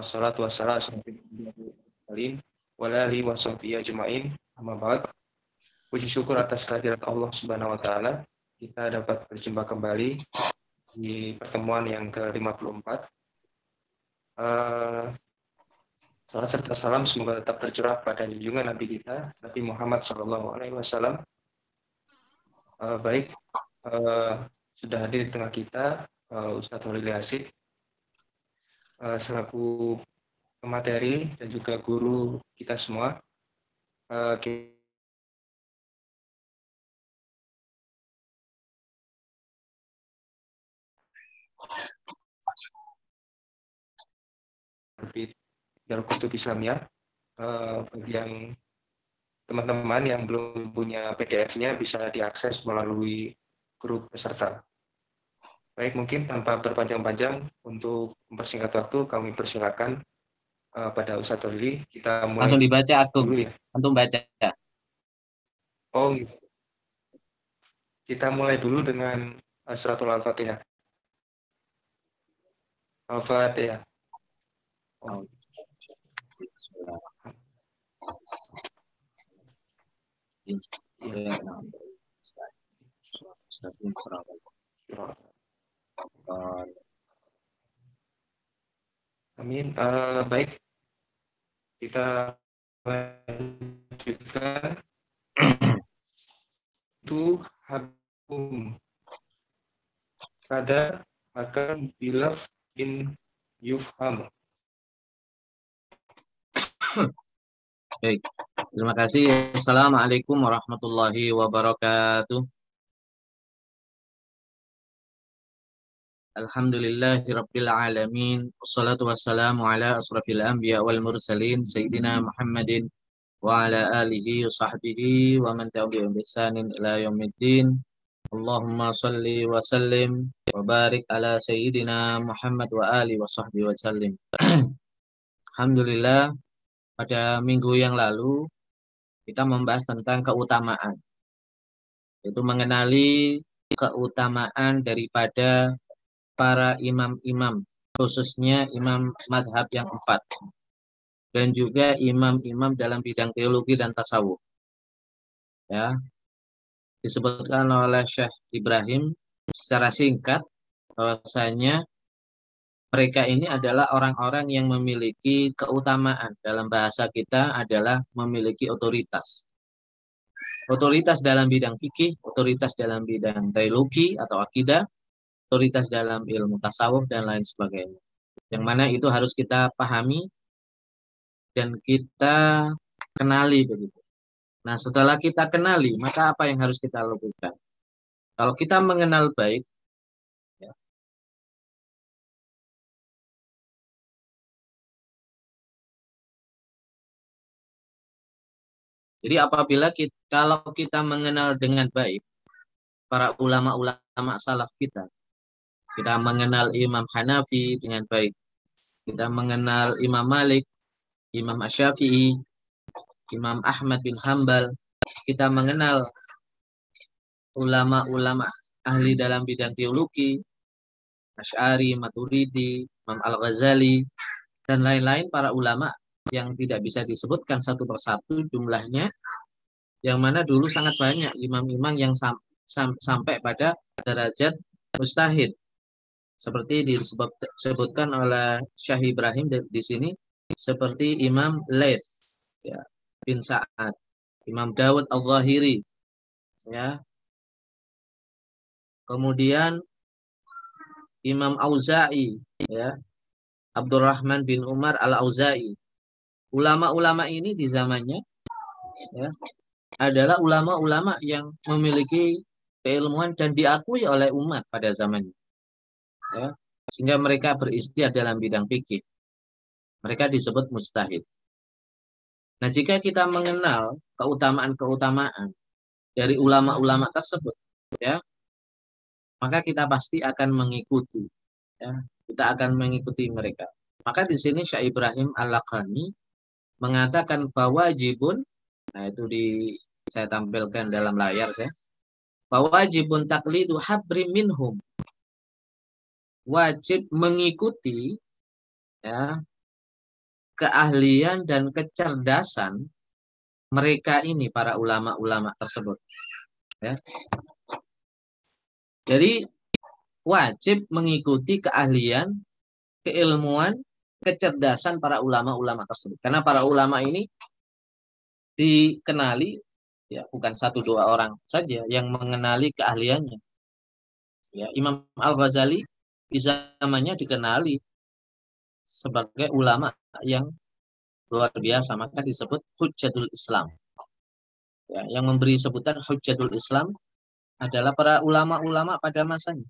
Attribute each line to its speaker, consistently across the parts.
Speaker 1: wassalatu wassalamu ala alihi wa sahbihi ajma'in. Amma ba'd. Puji syukur atas kehadirat Allah Subhanahu wa taala. Kita dapat berjumpa kembali di pertemuan yang ke-54 uh, Salam serta salam semoga tetap tercurah pada junjungan Nabi kita, Nabi Muhammad Shallallahu Alaihi Wasallam. Uh, baik, uh, sudah hadir di tengah kita uh, Ustadz Holil Asik uh, selaku pemateri dan juga guru kita semua. Uh, Darul Kutub Islamiyah uh, bagi yang teman-teman yang belum punya PDF-nya bisa diakses melalui grup peserta. Baik, mungkin tanpa berpanjang-panjang untuk mempersingkat waktu kami persilakan uh, pada Ustadz Lili kita
Speaker 2: mulai langsung dibaca dulu ya. Untuk baca.
Speaker 1: Oh, gitu. Kita mulai dulu dengan uh, suratul Al-Fatihah. Al-Fatihah. Oh. Amin. Uh, baik. Kita lanjutkan. Itu hakum. Kada akan bilaf in yufham.
Speaker 2: Baik. Terima kasih. Assalamualaikum warahmatullahi wabarakatuh. Alhamdulillahi rabbil alamin. Wassalatu wassalamu ala asrafil anbiya wal mursalin. Sayyidina Muhammadin wa ala alihi wa sahbihi wa man tabi'ahum bi ihsanin ila yaumiddin. Allahumma salli wa sallim wa barik ala sayyidina Muhammad wa ali wa sahbihi wa sallim. Alhamdulillah pada minggu yang lalu kita membahas tentang keutamaan. Itu mengenali keutamaan daripada para imam-imam, khususnya imam madhab yang empat. Dan juga imam-imam dalam bidang teologi dan tasawuf. Ya, disebutkan oleh Syekh Ibrahim secara singkat bahwasanya mereka ini adalah orang-orang yang memiliki keutamaan. Dalam bahasa kita adalah memiliki otoritas. Otoritas dalam bidang fikih, otoritas dalam bidang teologi atau akidah, otoritas dalam ilmu tasawuf dan lain sebagainya. Yang mana itu harus kita pahami dan kita kenali begitu. Nah, setelah kita kenali, maka apa yang harus kita lakukan? Kalau kita mengenal baik, Jadi apabila kita, kalau kita mengenal dengan baik para ulama-ulama salaf kita, kita mengenal Imam Hanafi dengan baik, kita mengenal Imam Malik, Imam Asyafi'i, Imam Ahmad bin Hambal, kita mengenal ulama-ulama ahli dalam bidang teologi, Ash'ari, Maturidi, Imam Al-Ghazali, dan lain-lain para ulama yang tidak bisa disebutkan satu persatu jumlahnya, yang mana dulu sangat banyak imam-imam yang sam sam sampai pada derajat mustahid. Seperti disebutkan oleh Syah Ibrahim di, di sini, seperti Imam Laith ya, bin Sa'ad, Imam Dawud Al-Zahiri, ya. Kemudian Imam Auza'i, ya, Abdurrahman bin Umar Al-Auza'i, ulama-ulama ini di zamannya ya, adalah ulama-ulama yang memiliki keilmuan dan diakui oleh umat pada zamannya. Ya, sehingga mereka beristiad dalam bidang fikih. Mereka disebut mustahid. Nah, jika kita mengenal keutamaan-keutamaan dari ulama-ulama tersebut, ya, maka kita pasti akan mengikuti, ya, kita akan mengikuti mereka. Maka di sini Syekh Ibrahim Al-Lakhani mengatakan fawajibun nah itu di saya tampilkan dalam layar saya fawajibun taklidu habri minhum wajib mengikuti ya keahlian dan kecerdasan mereka ini para ulama-ulama tersebut. Ya. Jadi wajib mengikuti keahlian, keilmuan, kecerdasan para ulama-ulama tersebut. Karena para ulama ini dikenali ya bukan satu dua orang saja yang mengenali keahliannya. Ya, Imam Al-Ghazali di zamannya dikenali sebagai ulama yang luar biasa, maka disebut Hujjatul Islam. Ya, yang memberi sebutan Hujjatul Islam adalah para ulama-ulama pada masanya.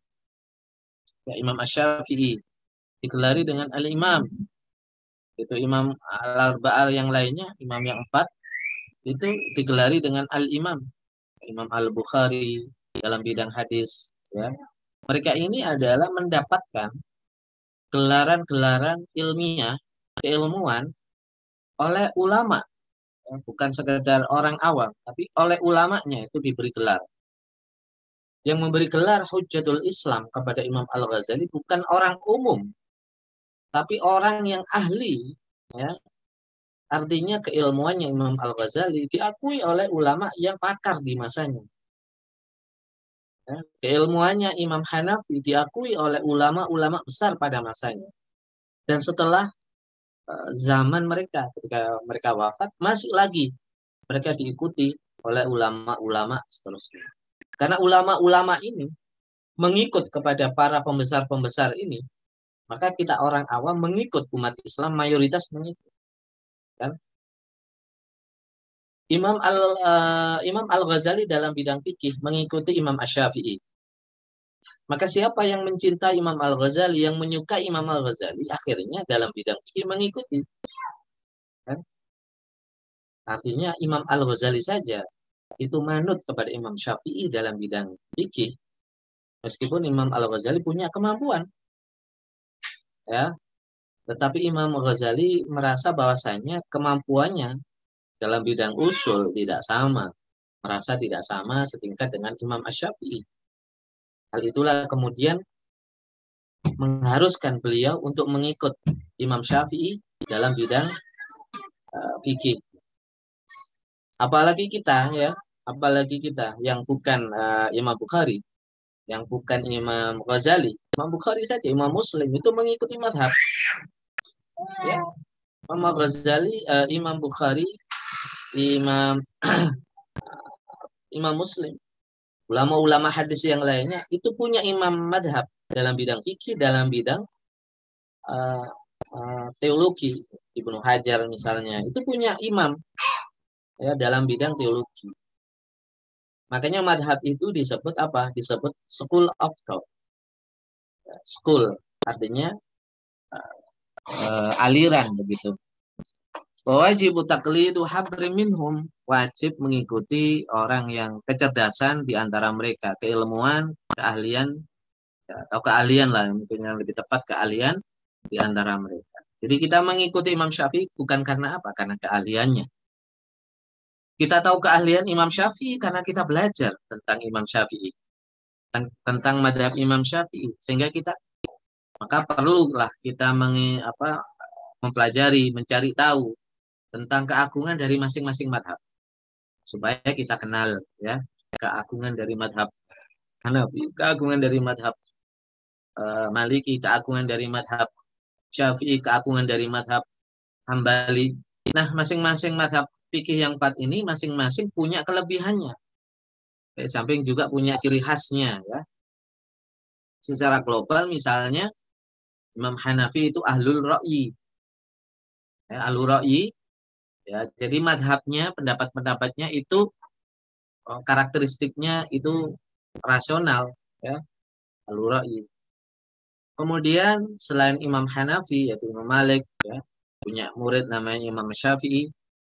Speaker 2: Ya, Imam Ash-Syafi'i digelari dengan Al-Imam. Itu Imam Al-Arba'al yang lainnya, Imam yang empat, itu digelari dengan Al-Imam. Imam Al-Bukhari dalam bidang hadis. Ya. Mereka ini adalah mendapatkan gelaran-gelaran ilmiah, keilmuan oleh ulama. Ya, bukan sekedar orang awam, tapi oleh ulamanya itu diberi gelar. Yang memberi gelar Hujjatul Islam kepada Imam Al-Ghazali bukan orang umum, tapi orang yang ahli. Ya. Artinya keilmuannya Imam Al-Ghazali diakui oleh ulama yang pakar di masanya. Ya, keilmuannya Imam Hanafi diakui oleh ulama-ulama besar pada masanya. Dan setelah uh, zaman mereka, ketika mereka wafat, masih lagi mereka diikuti oleh ulama-ulama seterusnya. Karena ulama-ulama ini mengikut kepada para pembesar-pembesar ini, maka kita orang awam mengikut umat Islam mayoritas mengikut. Imam Al uh, Imam Al Ghazali dalam bidang fikih mengikuti Imam Ash-Syafi'i. Maka siapa yang mencintai Imam Al Ghazali, yang menyukai Imam Al Ghazali, akhirnya dalam bidang fikih mengikuti. Kan? Artinya Imam Al Ghazali saja itu manut kepada Imam Syafi'i dalam bidang fikih. Meskipun Imam Al Ghazali punya kemampuan, ya, tetapi Imam Ghazali merasa bahwasanya kemampuannya dalam bidang usul tidak sama, merasa tidak sama setingkat dengan Imam Ash-Syafi'i. Hal itulah kemudian mengharuskan beliau untuk mengikut Imam Syafi'i dalam bidang uh, fikih. Apalagi kita ya, apalagi kita yang bukan uh, Imam Bukhari, yang bukan Imam Ghazali, Imam Bukhari saja, Imam Muslim itu mengikuti madhab. Ya, Imam Ghazali, uh, Imam Bukhari Imam Imam Muslim, ulama-ulama hadis yang lainnya itu punya imam madhab dalam bidang fikih, dalam bidang uh, uh, teologi. Ibnu Hajar misalnya itu punya imam ya dalam bidang teologi. Makanya madhab itu disebut apa? Disebut school of thought. School artinya uh, aliran begitu Wajib taklidu habri minhum. Wajib mengikuti orang yang kecerdasan di antara mereka. Keilmuan, keahlian, ya, atau keahlian lah. Mungkin yang lebih tepat keahlian di antara mereka. Jadi kita mengikuti Imam Syafi'i bukan karena apa? Karena keahliannya. Kita tahu keahlian Imam Syafi'i karena kita belajar tentang Imam Syafi'i. Tentang madhab Imam Syafi'i. Sehingga kita maka perlulah kita mengi, apa, mempelajari, mencari tahu tentang keagungan dari masing-masing madhab. Supaya kita kenal ya keagungan dari madhab Hanafi, keagungan dari madhab uh, Maliki, keagungan dari madhab Syafi'i, keagungan dari madhab Hambali. Nah, masing-masing madhab fikih yang empat ini masing-masing punya kelebihannya. Di samping juga punya ciri khasnya ya. Secara global misalnya Imam Hanafi itu ahlul ra'yi. Ya, ahlul ra'yi Ya, jadi madhabnya, pendapat-pendapatnya itu oh, karakteristiknya itu rasional, ya, al Kemudian selain Imam Hanafi yaitu Imam Malik, ya, punya murid namanya Imam Syafi'i,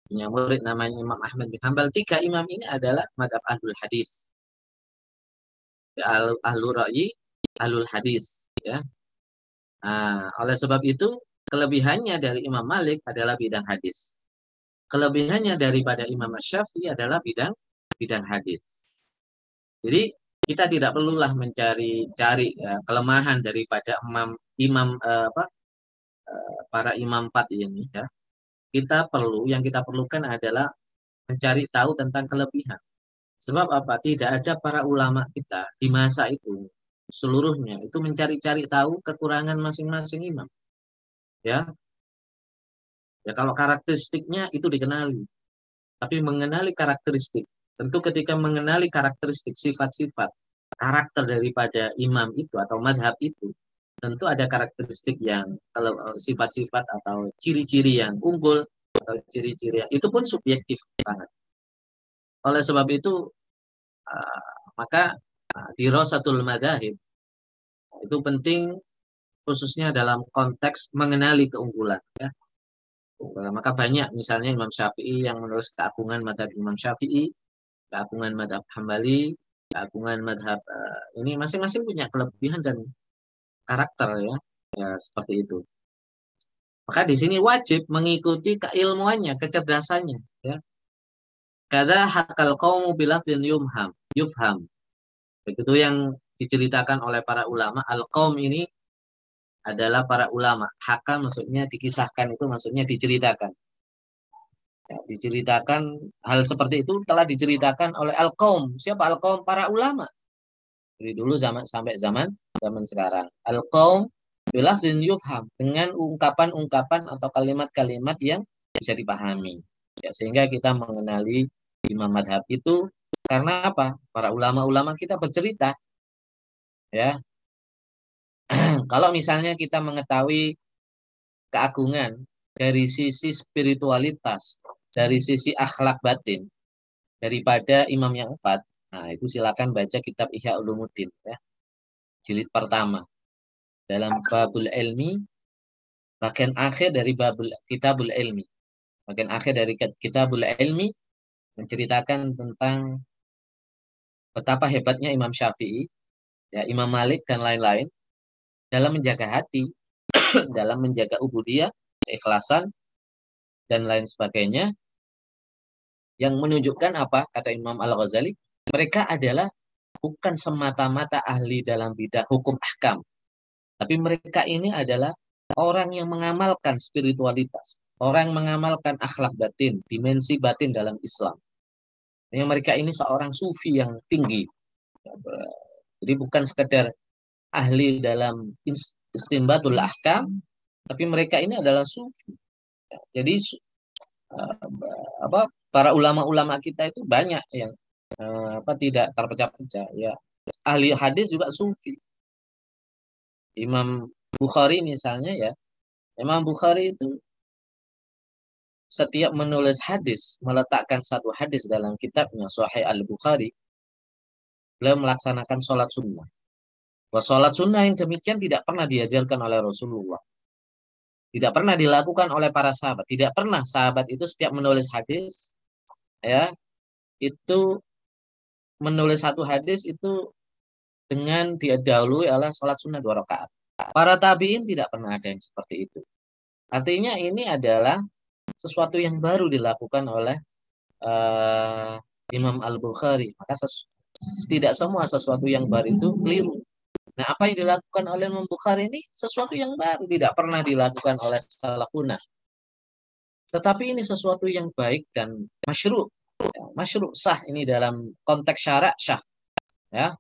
Speaker 2: punya murid namanya Imam Ahmad bin Hambal. Tiga imam ini adalah madhab ahlul hadis. Ya, ahlul ra'yi, ahlul hadis. Ya. Nah, oleh sebab itu, kelebihannya dari Imam Malik adalah bidang hadis. Kelebihannya daripada Imam Syafi'i adalah bidang bidang hadis. Jadi kita tidak perlulah mencari cari ya, kelemahan daripada imam imam uh, apa uh, para imam empat ini ya. kita perlu yang kita perlukan adalah mencari tahu tentang kelebihan. Sebab apa? Tidak ada para ulama kita di masa itu seluruhnya itu mencari-cari tahu kekurangan masing-masing imam. Ya. Ya kalau karakteristiknya itu dikenali. Tapi mengenali karakteristik, tentu ketika mengenali karakteristik sifat-sifat karakter daripada imam itu atau madhab itu, tentu ada karakteristik yang kalau eh, sifat-sifat atau ciri-ciri yang unggul atau ciri-ciri yang itu pun subjektif banget. Oleh sebab itu uh, maka uh, di Rosatul Madahib itu penting khususnya dalam konteks mengenali keunggulan ya. Maka banyak misalnya Imam Syafi'i yang menulis keagungan madhab Imam Syafi'i, keagungan madhab Hambali, keagungan madhab uh, ini masing-masing punya kelebihan dan karakter ya, ya seperti itu. Maka di sini wajib mengikuti keilmuannya, kecerdasannya. Ya. Kada hakal kaumu bilafin yumham, yufham. Begitu yang diceritakan oleh para ulama. Al kaum ini adalah para ulama. Haka maksudnya dikisahkan itu maksudnya diceritakan. Ya, diceritakan hal seperti itu telah diceritakan oleh al kaum. Siapa al kaum? Para ulama. Dari dulu zaman sampai zaman zaman sekarang. Al-qaum bilafzin yufham dengan ungkapan-ungkapan atau kalimat-kalimat yang bisa dipahami. Ya, sehingga kita mengenali imam madhab itu karena apa? Para ulama-ulama kita bercerita. Ya. Kalau misalnya kita mengetahui keagungan dari sisi spiritualitas, dari sisi akhlak batin daripada imam yang empat, nah itu silakan baca kitab Ihya Ulumuddin ya jilid pertama. Dalam babul ilmi, bagian akhir dari babul kitabul ilmi. Bagian akhir dari kitabul ilmi menceritakan tentang betapa hebatnya Imam Syafi'i, ya Imam Malik dan lain-lain dalam menjaga hati, dalam menjaga ubudiyah, keikhlasan dan lain sebagainya yang menunjukkan apa kata Imam Al-Ghazali mereka adalah bukan semata-mata ahli dalam bidang hukum ahkam. Tapi mereka ini adalah orang yang mengamalkan spiritualitas. Orang yang mengamalkan akhlak batin, dimensi batin dalam Islam. Yang mereka ini seorang sufi yang tinggi. Jadi bukan sekedar ahli dalam istimbatul ahkam, tapi mereka ini adalah sufi. Jadi eh, apa para ulama-ulama kita itu banyak yang Eh, apa tidak terpecah-pecah ya. Ahli hadis juga sufi. Imam Bukhari misalnya ya. Imam Bukhari itu setiap menulis hadis meletakkan satu hadis dalam kitabnya Sahih Al Bukhari beliau melaksanakan sholat sunnah bahwa sholat sunnah yang demikian tidak pernah diajarkan oleh Rasulullah tidak pernah dilakukan oleh para sahabat tidak pernah sahabat itu setiap menulis hadis ya itu menulis satu hadis itu dengan dia dahulu adalah sholat sunnah dua rakaat. Para tabiin tidak pernah ada yang seperti itu. Artinya ini adalah sesuatu yang baru dilakukan oleh uh, Imam Al Bukhari. Maka tidak semua sesuatu yang baru itu keliru. Nah, apa yang dilakukan oleh Imam Bukhari ini sesuatu yang baru, tidak pernah dilakukan oleh salafuna. Tetapi ini sesuatu yang baik dan masyru. Ya, masyru sah ini dalam konteks syarak syah ya.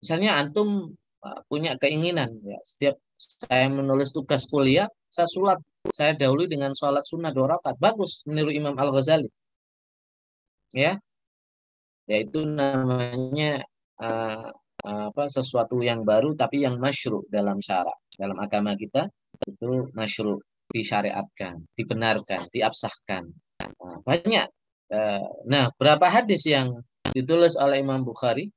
Speaker 2: Misalnya antum uh, punya keinginan ya setiap saya menulis tugas kuliah saya sulat saya dahului dengan sholat sunnah dua rakaat. Bagus meniru Imam Al Ghazali ya. Yaitu namanya uh, apa sesuatu yang baru tapi yang masyru dalam syarak dalam agama kita itu masyru disyariatkan dibenarkan diabsahkan nah, banyak Eh, nah, berapa hadis yang ditulis oleh Imam Bukhari?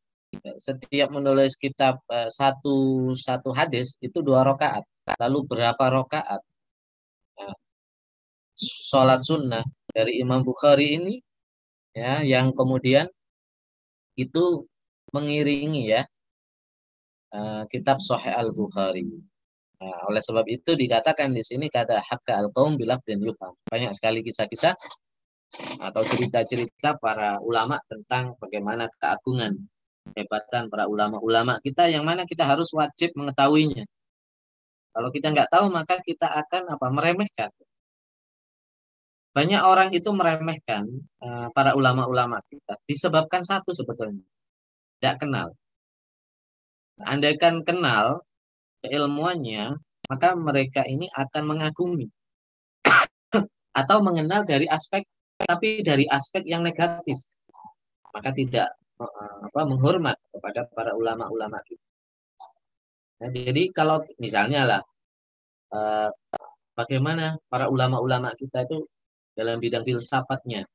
Speaker 2: Setiap menulis kitab eh, satu satu hadis itu dua rakaat. Lalu berapa rakaat? Nah, sholat sunnah dari Imam Bukhari ini ya yang kemudian itu mengiringi ya uh, kitab Sahih Al Bukhari. Nah, oleh sebab itu dikatakan di sini kata hakka al kaum bilaf dan yufam. Banyak sekali kisah-kisah atau cerita-cerita para ulama tentang bagaimana keagungan kehebatan para ulama-ulama kita yang mana kita harus wajib mengetahuinya. Kalau kita nggak tahu maka kita akan apa meremehkan. banyak orang itu meremehkan uh, para ulama-ulama kita disebabkan satu sebetulnya tidak kenal. Andaikan kenal keilmuannya, maka mereka ini akan mengagumi atau mengenal dari aspek tapi dari aspek yang negatif. Maka tidak uh, apa menghormat kepada para ulama-ulama kita. Nah, jadi kalau misalnya lah uh, bagaimana para ulama-ulama kita itu dalam bidang filsafatnya.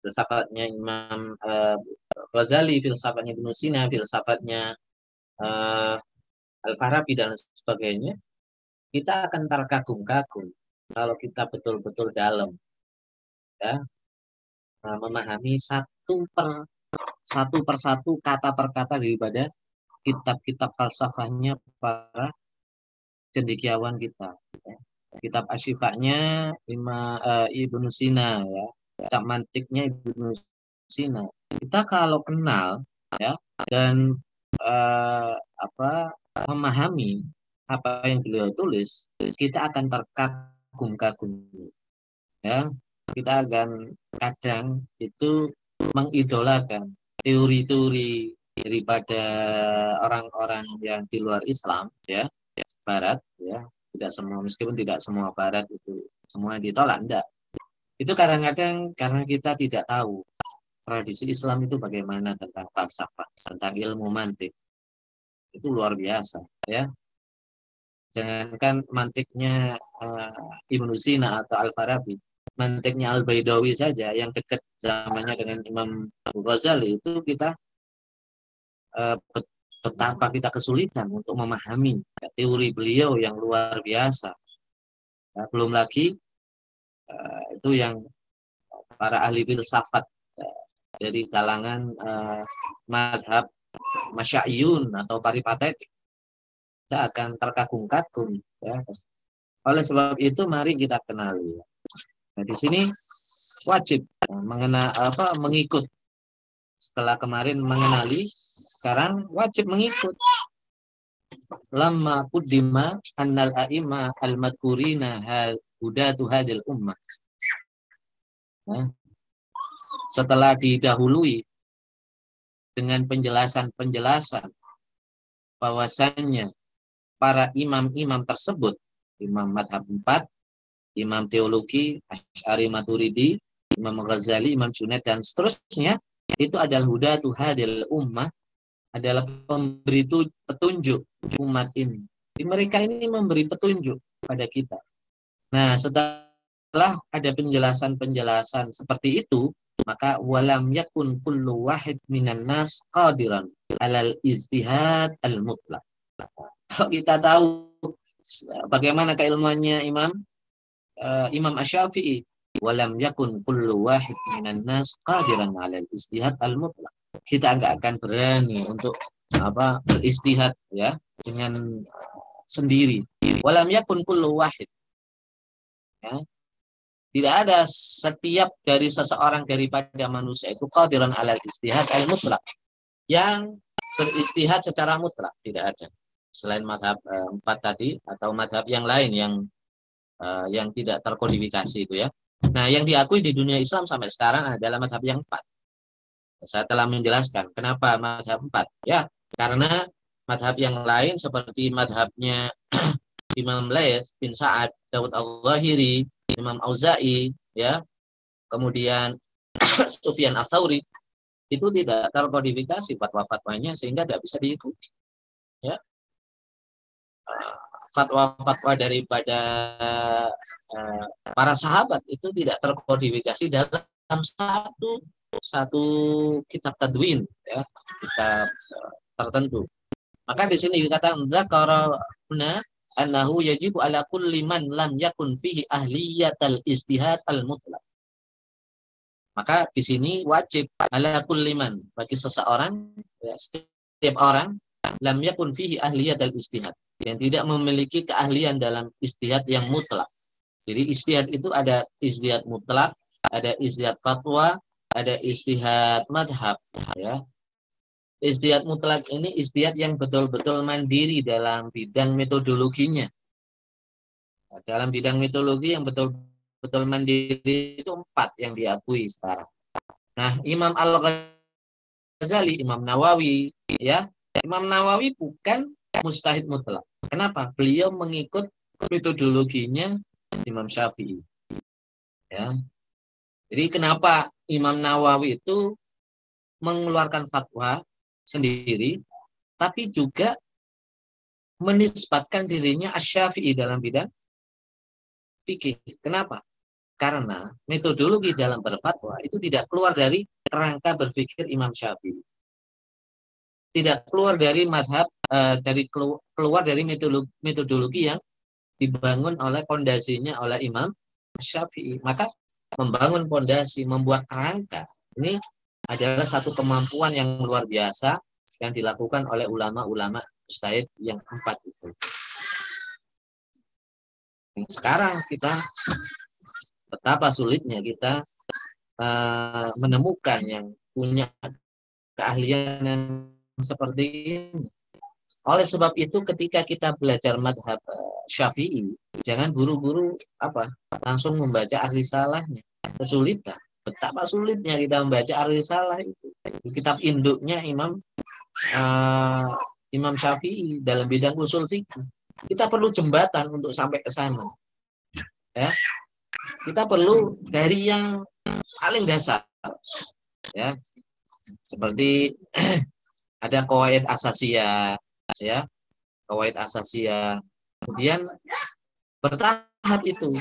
Speaker 2: Filsafatnya Imam uh, Ghazali, filsafatnya Ibnu Sina, filsafatnya uh, Al-Farabi dan sebagainya, kita akan terkagum-kagum kalau kita betul-betul dalam ya uh, memahami satu per satu persatu kata per kata daripada kitab-kitab falsafahnya para cendekiawan kita. Ya kitab asyifanya Ima, uh, Ibnu Sina ya kitab mantiknya Ibnu Sina kita kalau kenal ya dan uh, apa memahami apa yang beliau tulis kita akan terkagum-kagum ya. Kita akan kadang itu mengidolakan teori-teori daripada orang-orang yang di luar Islam ya barat ya. Tidak semua meskipun tidak semua barat itu semua ditolak enggak. Itu kadang-kadang karena kita tidak tahu tradisi Islam itu bagaimana tentang falsafah tentang ilmu mantik itu luar biasa ya jangankan mantiknya uh, Ibnu Sina atau Al Farabi mantiknya Al Baidawi saja yang dekat zamannya dengan Imam Ghazali itu kita uh, betapa kita kesulitan untuk memahami teori beliau yang luar biasa. Nah, belum lagi uh, itu yang para ahli filsafat dari kalangan uh, madhab masyayun atau paripatetik kita akan terkagum-kagum ya. Oleh sebab itu mari kita kenali. Nah, di sini wajib mengenal apa mengikut setelah kemarin mengenali sekarang wajib mengikut. Lama kudima annal a'imah al-madkurina hal hudatu hadil ummah. Nah, setelah didahului dengan penjelasan-penjelasan bahwasannya para imam-imam tersebut, imam madhab 4, imam teologi, Asy'ari Maturidi, Imam Ghazali, Imam Junaid dan seterusnya, itu adalah hudatu hadil ummah adalah pemberi petunjuk umat ini. Mereka ini memberi petunjuk pada kita. Nah, setelah ada penjelasan-penjelasan seperti itu, maka walam yakun kullu wahid minan nas qadiran alal izdihad al mutlak. Kalau kita tahu bagaimana keilmuannya Imam uh, Imam Asy-Syafi'i, walam yakun kullu wahid minan nas qadiran alal izdihad al mutlak kita nggak akan berani untuk apa beristihad ya dengan sendiri. Walam yakun kullu wahid. Ya. Tidak ada setiap dari seseorang daripada manusia itu qadiran alal istihad al mutlak. Yang beristihad secara mutlak tidak ada. Selain madhab uh, empat tadi atau madhab yang lain yang uh, yang tidak terkodifikasi itu ya. Nah, yang diakui di dunia Islam sampai sekarang adalah madhab yang empat. Saya telah menjelaskan kenapa madhab empat. Ya, karena madhab yang lain seperti madhabnya Imam Laith bin Sa'ad, Dawud al-Zahiri, Imam Auza'i, ya, kemudian Sufyan Ats-Tsauri itu tidak terkodifikasi fatwa-fatwanya sehingga tidak bisa diikuti. Ya. Fatwa-fatwa daripada uh, para sahabat itu tidak terkodifikasi dalam satu satu kitab tadwin ya kitab eh, tertentu maka di sini dikatakan zakara huna annahu yajibu ala kulli man lam yakun fihi ahliyatal istihad al mutlak maka di sini wajib ala kulli man bagi seseorang ya, setiap orang lam yakun fihi ahliyatal istihad yang tidak memiliki keahlian dalam istihad yang mutlak. Jadi istihad itu ada istihad mutlak ada istihad fatwa ada istihad madhab ya istihad mutlak ini istihad yang betul-betul mandiri dalam bidang metodologinya nah, dalam bidang metodologi yang betul betul mandiri itu empat yang diakui sekarang. Nah, Imam Al-Ghazali, Imam Nawawi, ya, Imam Nawawi bukan mustahid mutlak. Kenapa? Beliau mengikut metodologinya Imam Syafi'i. Ya. Jadi kenapa Imam Nawawi itu mengeluarkan fatwa sendiri, tapi juga menisbatkan dirinya asyafi'i dalam bidang fikih. Kenapa? Karena metodologi dalam berfatwa itu tidak keluar dari kerangka berpikir Imam Syafi'i. Tidak keluar dari madhab, uh, dari keluar dari metodologi, metodologi yang dibangun oleh pondasinya oleh Imam Syafi'i. Maka membangun pondasi, membuat kerangka, ini adalah satu kemampuan yang luar biasa yang dilakukan oleh ulama-ulama mustahid yang empat itu. Sekarang kita betapa sulitnya kita uh, menemukan yang punya keahlian yang seperti ini. Oleh sebab itu ketika kita belajar madhab uh, syafi'i, jangan buru-buru apa langsung membaca ahli salahnya. Kesulitan. Betapa sulitnya kita membaca ahli salah itu. Kitab induknya Imam uh, Imam Syafi'i dalam bidang usul fikih. Kita perlu jembatan untuk sampai ke sana. Ya. Kita perlu dari yang paling dasar. Ya. Seperti ada kawaid asasia, ya. Kawaid asasia. Kemudian bertahap itu.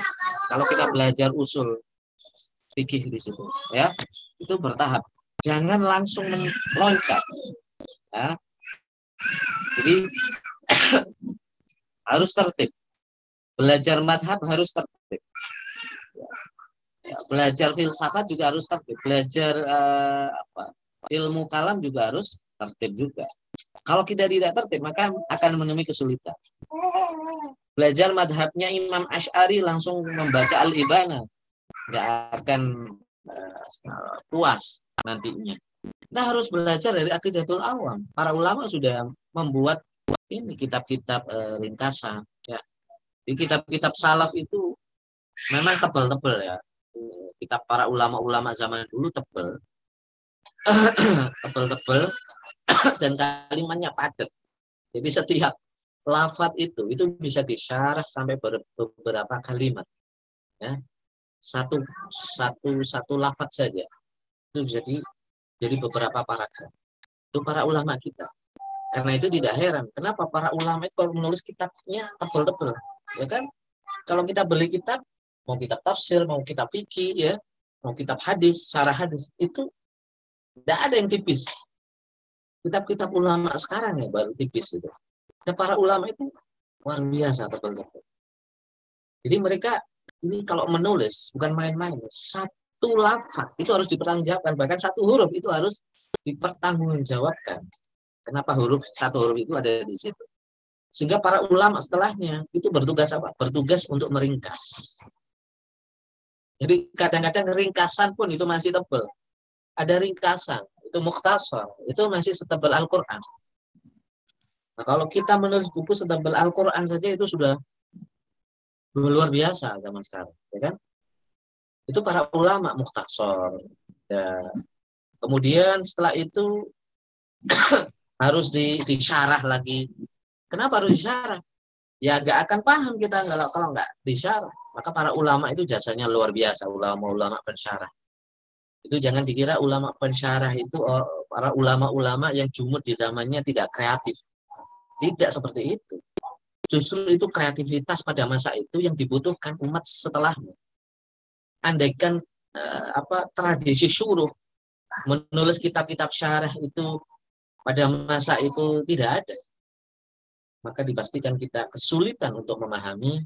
Speaker 2: Kalau kita belajar usul fikih di situ, ya. Itu bertahap. Jangan langsung meloncat. Ya. Jadi harus tertib. Belajar madhab harus tertib. Ya, belajar filsafat juga harus tertib. Belajar uh, apa, ilmu kalam juga harus tertib juga. Kalau kita tidak tertib, maka akan menemui kesulitan. Belajar madhabnya Imam Ash'ari langsung membaca Al-Ibana. Nggak akan uh, puas nantinya. Kita harus belajar dari akidatul awam. Para ulama sudah membuat ini kitab-kitab e, ringkasan. Ya. Di kitab-kitab salaf itu memang tebal-tebal ya. Kitab para ulama-ulama zaman dulu tebal. tebal-tebal dan kalimatnya padat. Jadi setiap lafat itu itu bisa disyarah sampai beberapa kalimat. Ya. Satu satu satu lafat saja itu bisa di, jadi beberapa paragraf. Itu para ulama kita. Karena itu tidak heran. Kenapa para ulama itu kalau menulis kitabnya tebel-tebel. Ya kan? Kalau kita beli kitab, mau kitab tafsir, mau kitab fikih, ya, mau kitab hadis, syarah hadis, itu tidak ada yang tipis. Kitab-kitab ulama sekarang ya baru tipis itu. Dan para ulama itu luar biasa tebel-tebel. Jadi mereka ini kalau menulis bukan main-main. Satu lafaz itu harus dipertanggungjawabkan. Bahkan satu huruf itu harus dipertanggungjawabkan. Kenapa huruf satu huruf itu ada di situ? Sehingga para ulama setelahnya itu bertugas apa? Bertugas untuk meringkas. Jadi kadang-kadang ringkasan pun itu masih tebal. Ada ringkasan, itu mukhtasar, itu masih setebal Al-Quran. Nah, kalau kita menulis buku setebal Al-Quran saja itu sudah luar biasa zaman sekarang, ya kan? Itu para ulama mukhtasar. Ya. Kemudian setelah itu harus di, disyarah lagi. Kenapa harus disyarah? Ya gak akan paham kita kalau kalau nggak disyarah. Maka para ulama itu jasanya luar biasa, ulama-ulama pensyarah. Itu jangan dikira ulama pensyarah itu oh, para ulama-ulama yang jumud di zamannya tidak kreatif. Tidak seperti itu. Justru itu kreativitas pada masa itu yang dibutuhkan umat setelahnya. Andaikan eh, apa tradisi syuruh menulis kitab-kitab syarah itu pada masa itu tidak ada, maka dipastikan kita kesulitan untuk memahami,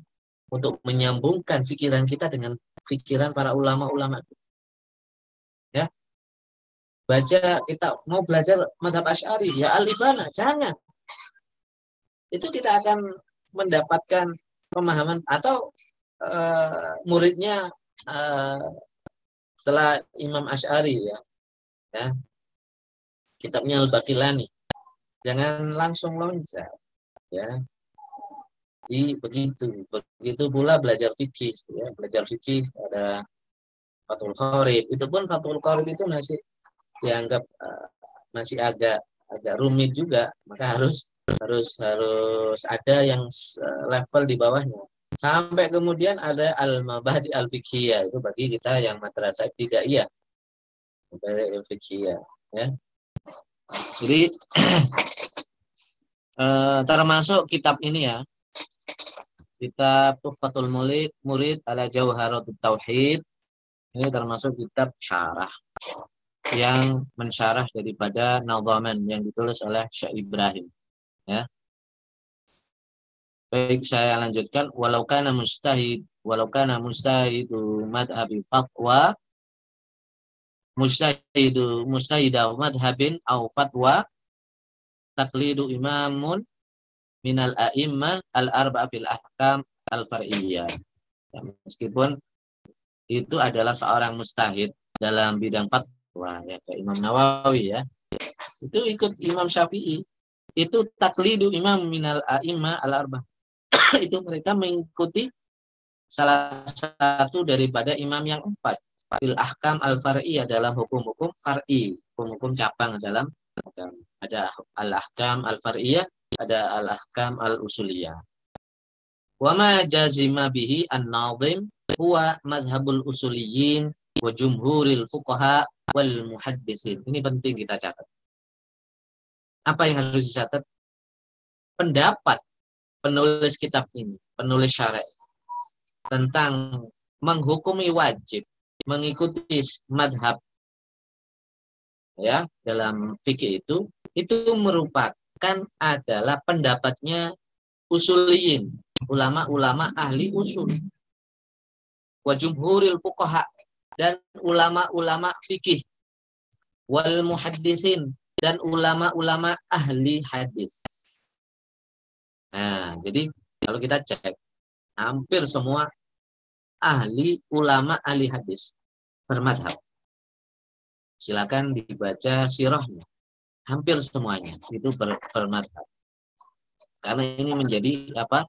Speaker 2: untuk menyambungkan pikiran kita dengan pikiran para ulama-ulama. Ya, baca kita mau belajar madhab asyari ya alibana jangan itu kita akan mendapatkan pemahaman atau uh, muridnya uh, setelah Imam Ash'ari ya, ya kitabnya Al-Baqilani. Jangan langsung loncat. Ya. Syafi'i begitu. Begitu pula belajar fikih, ya, belajar fikih ada Fathul Qorib. Itu pun Fathul Qorib itu masih dianggap uh, masih agak agak rumit juga, maka harus harus harus ada yang level di bawahnya. Sampai kemudian ada al-mabadi al-fiqhiyah itu bagi kita yang madrasah tidak iya. Al-fiqhiyah, ya. Jadi uh, termasuk kitab ini ya, kitab Tuhfatul Murid, Murid ala Jauharatut Tauhid. Ini termasuk kitab syarah yang mensyarah daripada Nadhaman yang ditulis oleh Syekh Ibrahim. Ya. Baik, saya lanjutkan. Walau kana mustahid, walau kana mustahidu madhabi fatwa, mustahidu mustahidu madhabin au fatwa, taklidu imamun minal a'immah al-arba'a fil ahkam al-far'iyyah. Ya, meskipun itu adalah seorang mustahid dalam bidang fatwa ya kayak Imam Nawawi ya. Itu ikut Imam Syafi'i. Itu taklidu imam minal a'immah al-arba. itu mereka mengikuti salah satu daripada imam yang empat. Fil ahkam al-far'iyah dalam hukum-hukum far'i, hukum-hukum cabang dalam ada al-ahkam al-far'iyah ada al-ahkam al-usuliyah. Wa ma jazima bihi an-nazim huwa madhabul usuliyin wa jumhuril fuqaha wal muhaddisin. Ini penting kita catat. Apa yang harus dicatat? Pendapat penulis kitab ini, penulis syarah tentang menghukumi wajib mengikuti madhab ya dalam fikih itu itu merupakan kan adalah pendapatnya usuliyin, ulama-ulama ahli usul. Wa jumhuril fuqaha dan ulama-ulama fikih wal muhaddisin dan ulama-ulama ahli hadis. Nah, jadi kalau kita cek hampir semua ahli ulama ahli hadis bermadhab. Silakan dibaca sirahnya hampir semuanya itu ber, bermadhab. Karena ini menjadi apa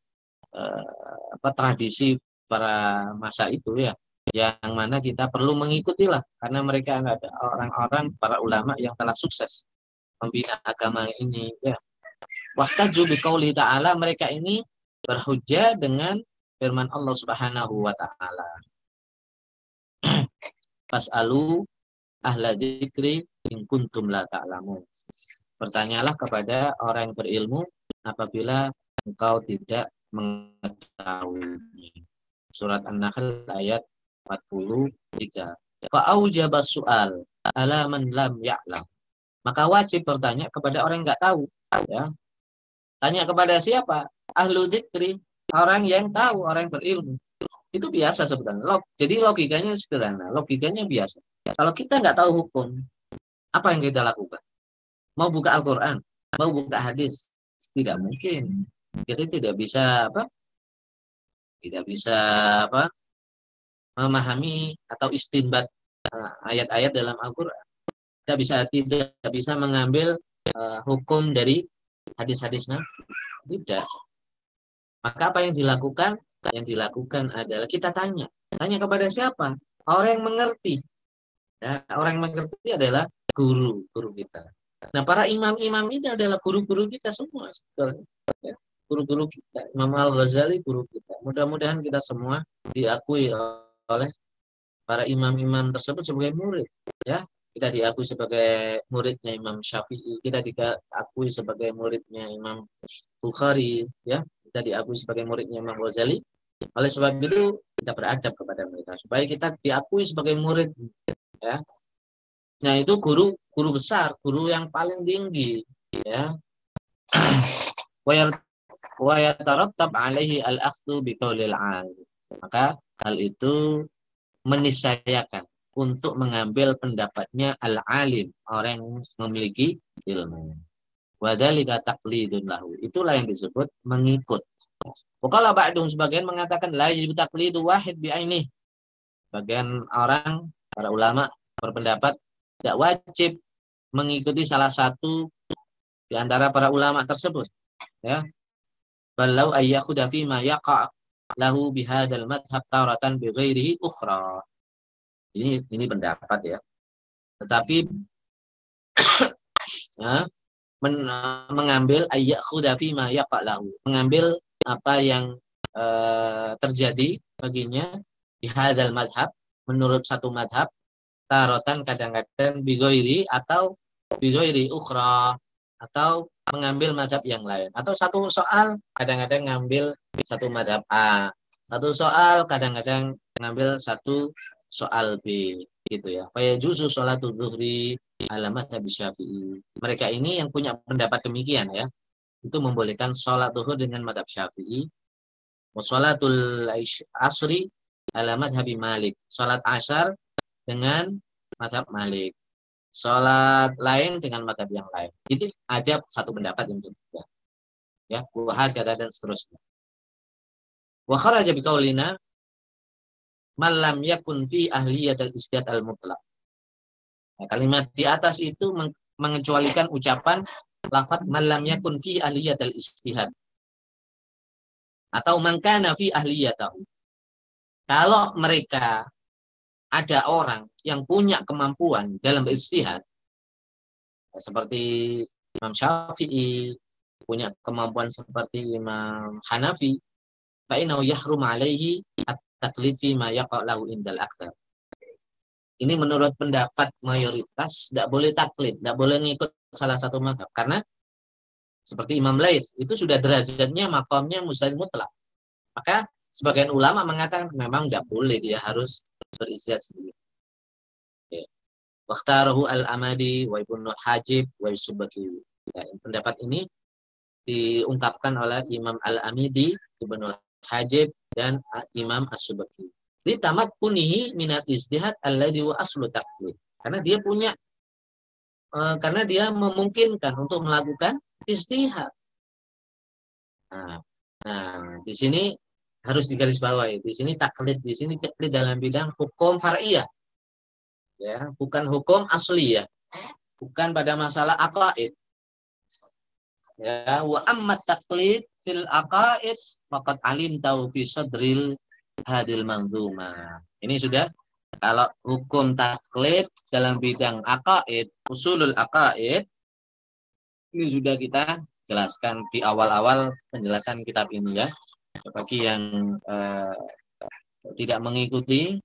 Speaker 2: eh, apa tradisi para masa itu ya yang mana kita perlu mengikutilah karena mereka ada orang-orang para ulama yang telah sukses membina agama ini ya. Wahtaju biqauli ta'ala mereka ini berhujjah dengan firman Allah Subhanahu wa taala. Fas'alu ahla dzikri in kuntum la ta'lamun. Bertanyalah kepada orang yang berilmu apabila engkau tidak mengetahui. Surat An-Nahl ayat 43. Fa'aujaba su'al ala man lam ya'lam. Maka wajib bertanya kepada orang yang enggak tahu. Ya. Tanya kepada siapa? Ahlu dzikri, orang yang tahu, orang yang berilmu. Itu biasa sebenarnya. Jadi logikanya sederhana, logikanya biasa. Kalau kita nggak tahu hukum, apa yang kita lakukan? Mau buka Al-Quran, mau buka hadis, tidak mungkin. Kita tidak bisa apa? Tidak bisa apa? Memahami atau istinbat eh, ayat-ayat dalam Al-Quran. Tidak bisa tidak bisa mengambil uh, hukum dari hadis-hadis Nabi. Tidak. Maka apa yang dilakukan? Yang dilakukan adalah kita tanya. Tanya kepada siapa? Orang yang mengerti. Ya, orang yang mengerti adalah guru, guru kita. Nah, para imam-imam ini adalah guru-guru kita semua. Ya, guru-guru kita. Imam Al-Ghazali guru kita. Mudah-mudahan kita semua diakui oleh para imam-imam tersebut sebagai murid. Ya, kita diakui sebagai muridnya Imam Syafi'i, kita diakui sebagai muridnya Imam Bukhari, ya, kita diakui sebagai muridnya Imam Ghazali. Oleh sebab itu kita beradab kepada mereka supaya kita diakui sebagai murid ya. Nah itu guru guru besar guru yang paling tinggi ya. Wa yatarattab alaihi al-akhdhu biqaulil maka hal itu menisayakan untuk mengambil pendapatnya al-alim orang yang memiliki ilmu. Wadhalika taqlidun lahu. Itulah yang disebut mengikut. Wakala ba'dum sebagian mengatakan la yajibu taqlidu wahid bi'ainih bagian orang para ulama berpendapat tidak wajib mengikuti salah satu di antara para ulama tersebut ya. Balau ayyakhuda ma yaqa' lahu bihadal madhab taratan bighairihi ukhra. Ini ini pendapat ya. Tetapi men, mengambil ayat khudafi ma lahu mengambil apa yang uh, terjadi baginya di hadal madhab menurut satu madhab tarotan kadang-kadang bigoiri atau bigoiri ukhra atau mengambil madhab yang lain. Atau satu soal kadang-kadang ngambil satu madhab A. Satu soal kadang-kadang ngambil satu soal B gitu ya. Faya juzu sholatul zuhri alamat habis syafi'i. Mereka ini yang punya pendapat demikian ya. Itu membolehkan sholat zuhur dengan madhab syafi'i. Sholatul asri alamat habi malik. Sholat asar dengan madhab malik. Sholat lain dengan madhab yang lain. Itu ada satu pendapat yang berbeda. Ya, buah dan seterusnya. Wa kharaja biqaulina malam yakun fi ahliyat al-istihad al-mutlak. Nah, kalimat di atas itu mengecualikan ucapan lafat malam yakun fi ahliyat al-istihad. Atau mangkana fi ahliyatahu. Kalau mereka ada orang yang punya kemampuan dalam beristihad, seperti Imam Syafi'i, punya kemampuan seperti Imam Hanafi, fa'inau yahrum alaihi taklid fi ma lahu indal aksar. Ini menurut pendapat mayoritas tidak boleh taklid, tidak boleh ngikut salah satu madhab. Karena seperti Imam Lais, itu sudah derajatnya makamnya mustahil mutlak. Maka sebagian ulama mengatakan memang tidak boleh, dia harus beristihad sendiri. Waktaruhu al-amadi wa ibnu hajib wa subaki. Ya, pendapat ini diungkapkan oleh Imam al-amidi, ibnu hajib, dan Imam As-Subaki. Li tamat kunihi minat istihad alladhi wa aslu taklid. Karena dia punya uh, karena dia memungkinkan untuk melakukan istihad. Nah, nah di sini harus digarisbawahi. Di sini taklid, di sini taklid dalam bidang hukum far'iyah. Ya, bukan hukum asli ya. Bukan pada masalah akaid. Ya, wa amma taklid fil aqaid faqad alim tau fi sadril hadil manzuma. Ini sudah kalau hukum taklid dalam bidang aqaid, usulul aqaid ini sudah kita jelaskan di awal-awal penjelasan kitab ini ya. Bagi yang eh, tidak mengikuti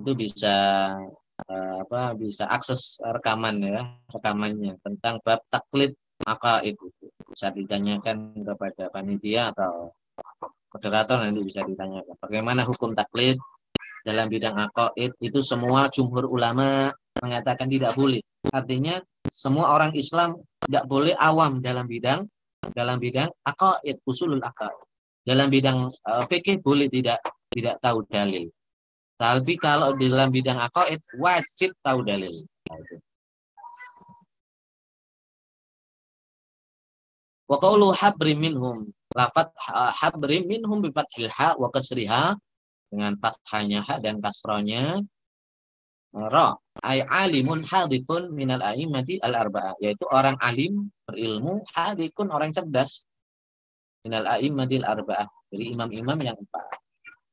Speaker 2: itu bisa eh, apa bisa akses rekaman ya, rekamannya tentang bab taklid maka itu bisa ditanyakan kepada panitia atau moderator nanti bisa ditanyakan. Bagaimana hukum taklid dalam bidang akoid itu semua jumhur ulama mengatakan tidak boleh. Artinya semua orang Islam tidak boleh awam dalam bidang dalam bidang akoid usulul akoid dalam bidang uh, fikih boleh tidak tidak tahu dalil. Tapi kalau dalam bidang akoid wajib tahu dalil. Nah, Wa qawlu habri minhum. Lafat habri minhum bi fathil ha wa kasriha dengan fathahnya ha dan kasronya. Ra. Ay alimun hadikun minal a'immati al arba'ah yaitu orang alim berilmu hadikun orang cerdas. Minal a'immati al arba'ah jadi imam-imam yang empat.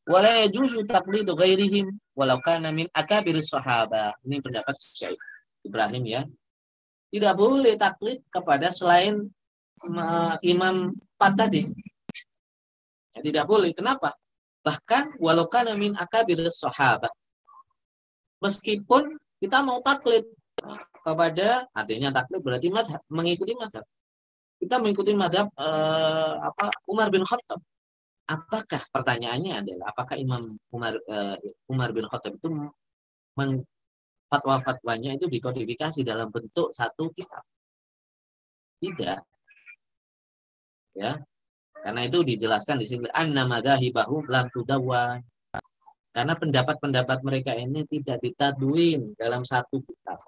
Speaker 2: Wala yajuzu taqlidu ghairihim walau kana min akabir sahaba. Ini pendapat Syekh Ibrahim ya. Tidak boleh taklid kepada selain imam empat tadi. Ya, tidak boleh. Kenapa? Bahkan walau kana min akabir sahabat. Meskipun kita mau taklid kepada artinya taklid berarti mazhab, mengikuti mazhab. Kita mengikuti mazhab eh, apa Umar bin Khattab. Apakah pertanyaannya adalah apakah Imam Umar eh, Umar bin Khattab itu fatwa-fatwanya itu dikodifikasi dalam bentuk satu kitab? Tidak ya. Karena itu dijelaskan di sini anna madahibahu lam tudawwan karena pendapat-pendapat mereka ini tidak ditaduin dalam satu kitab.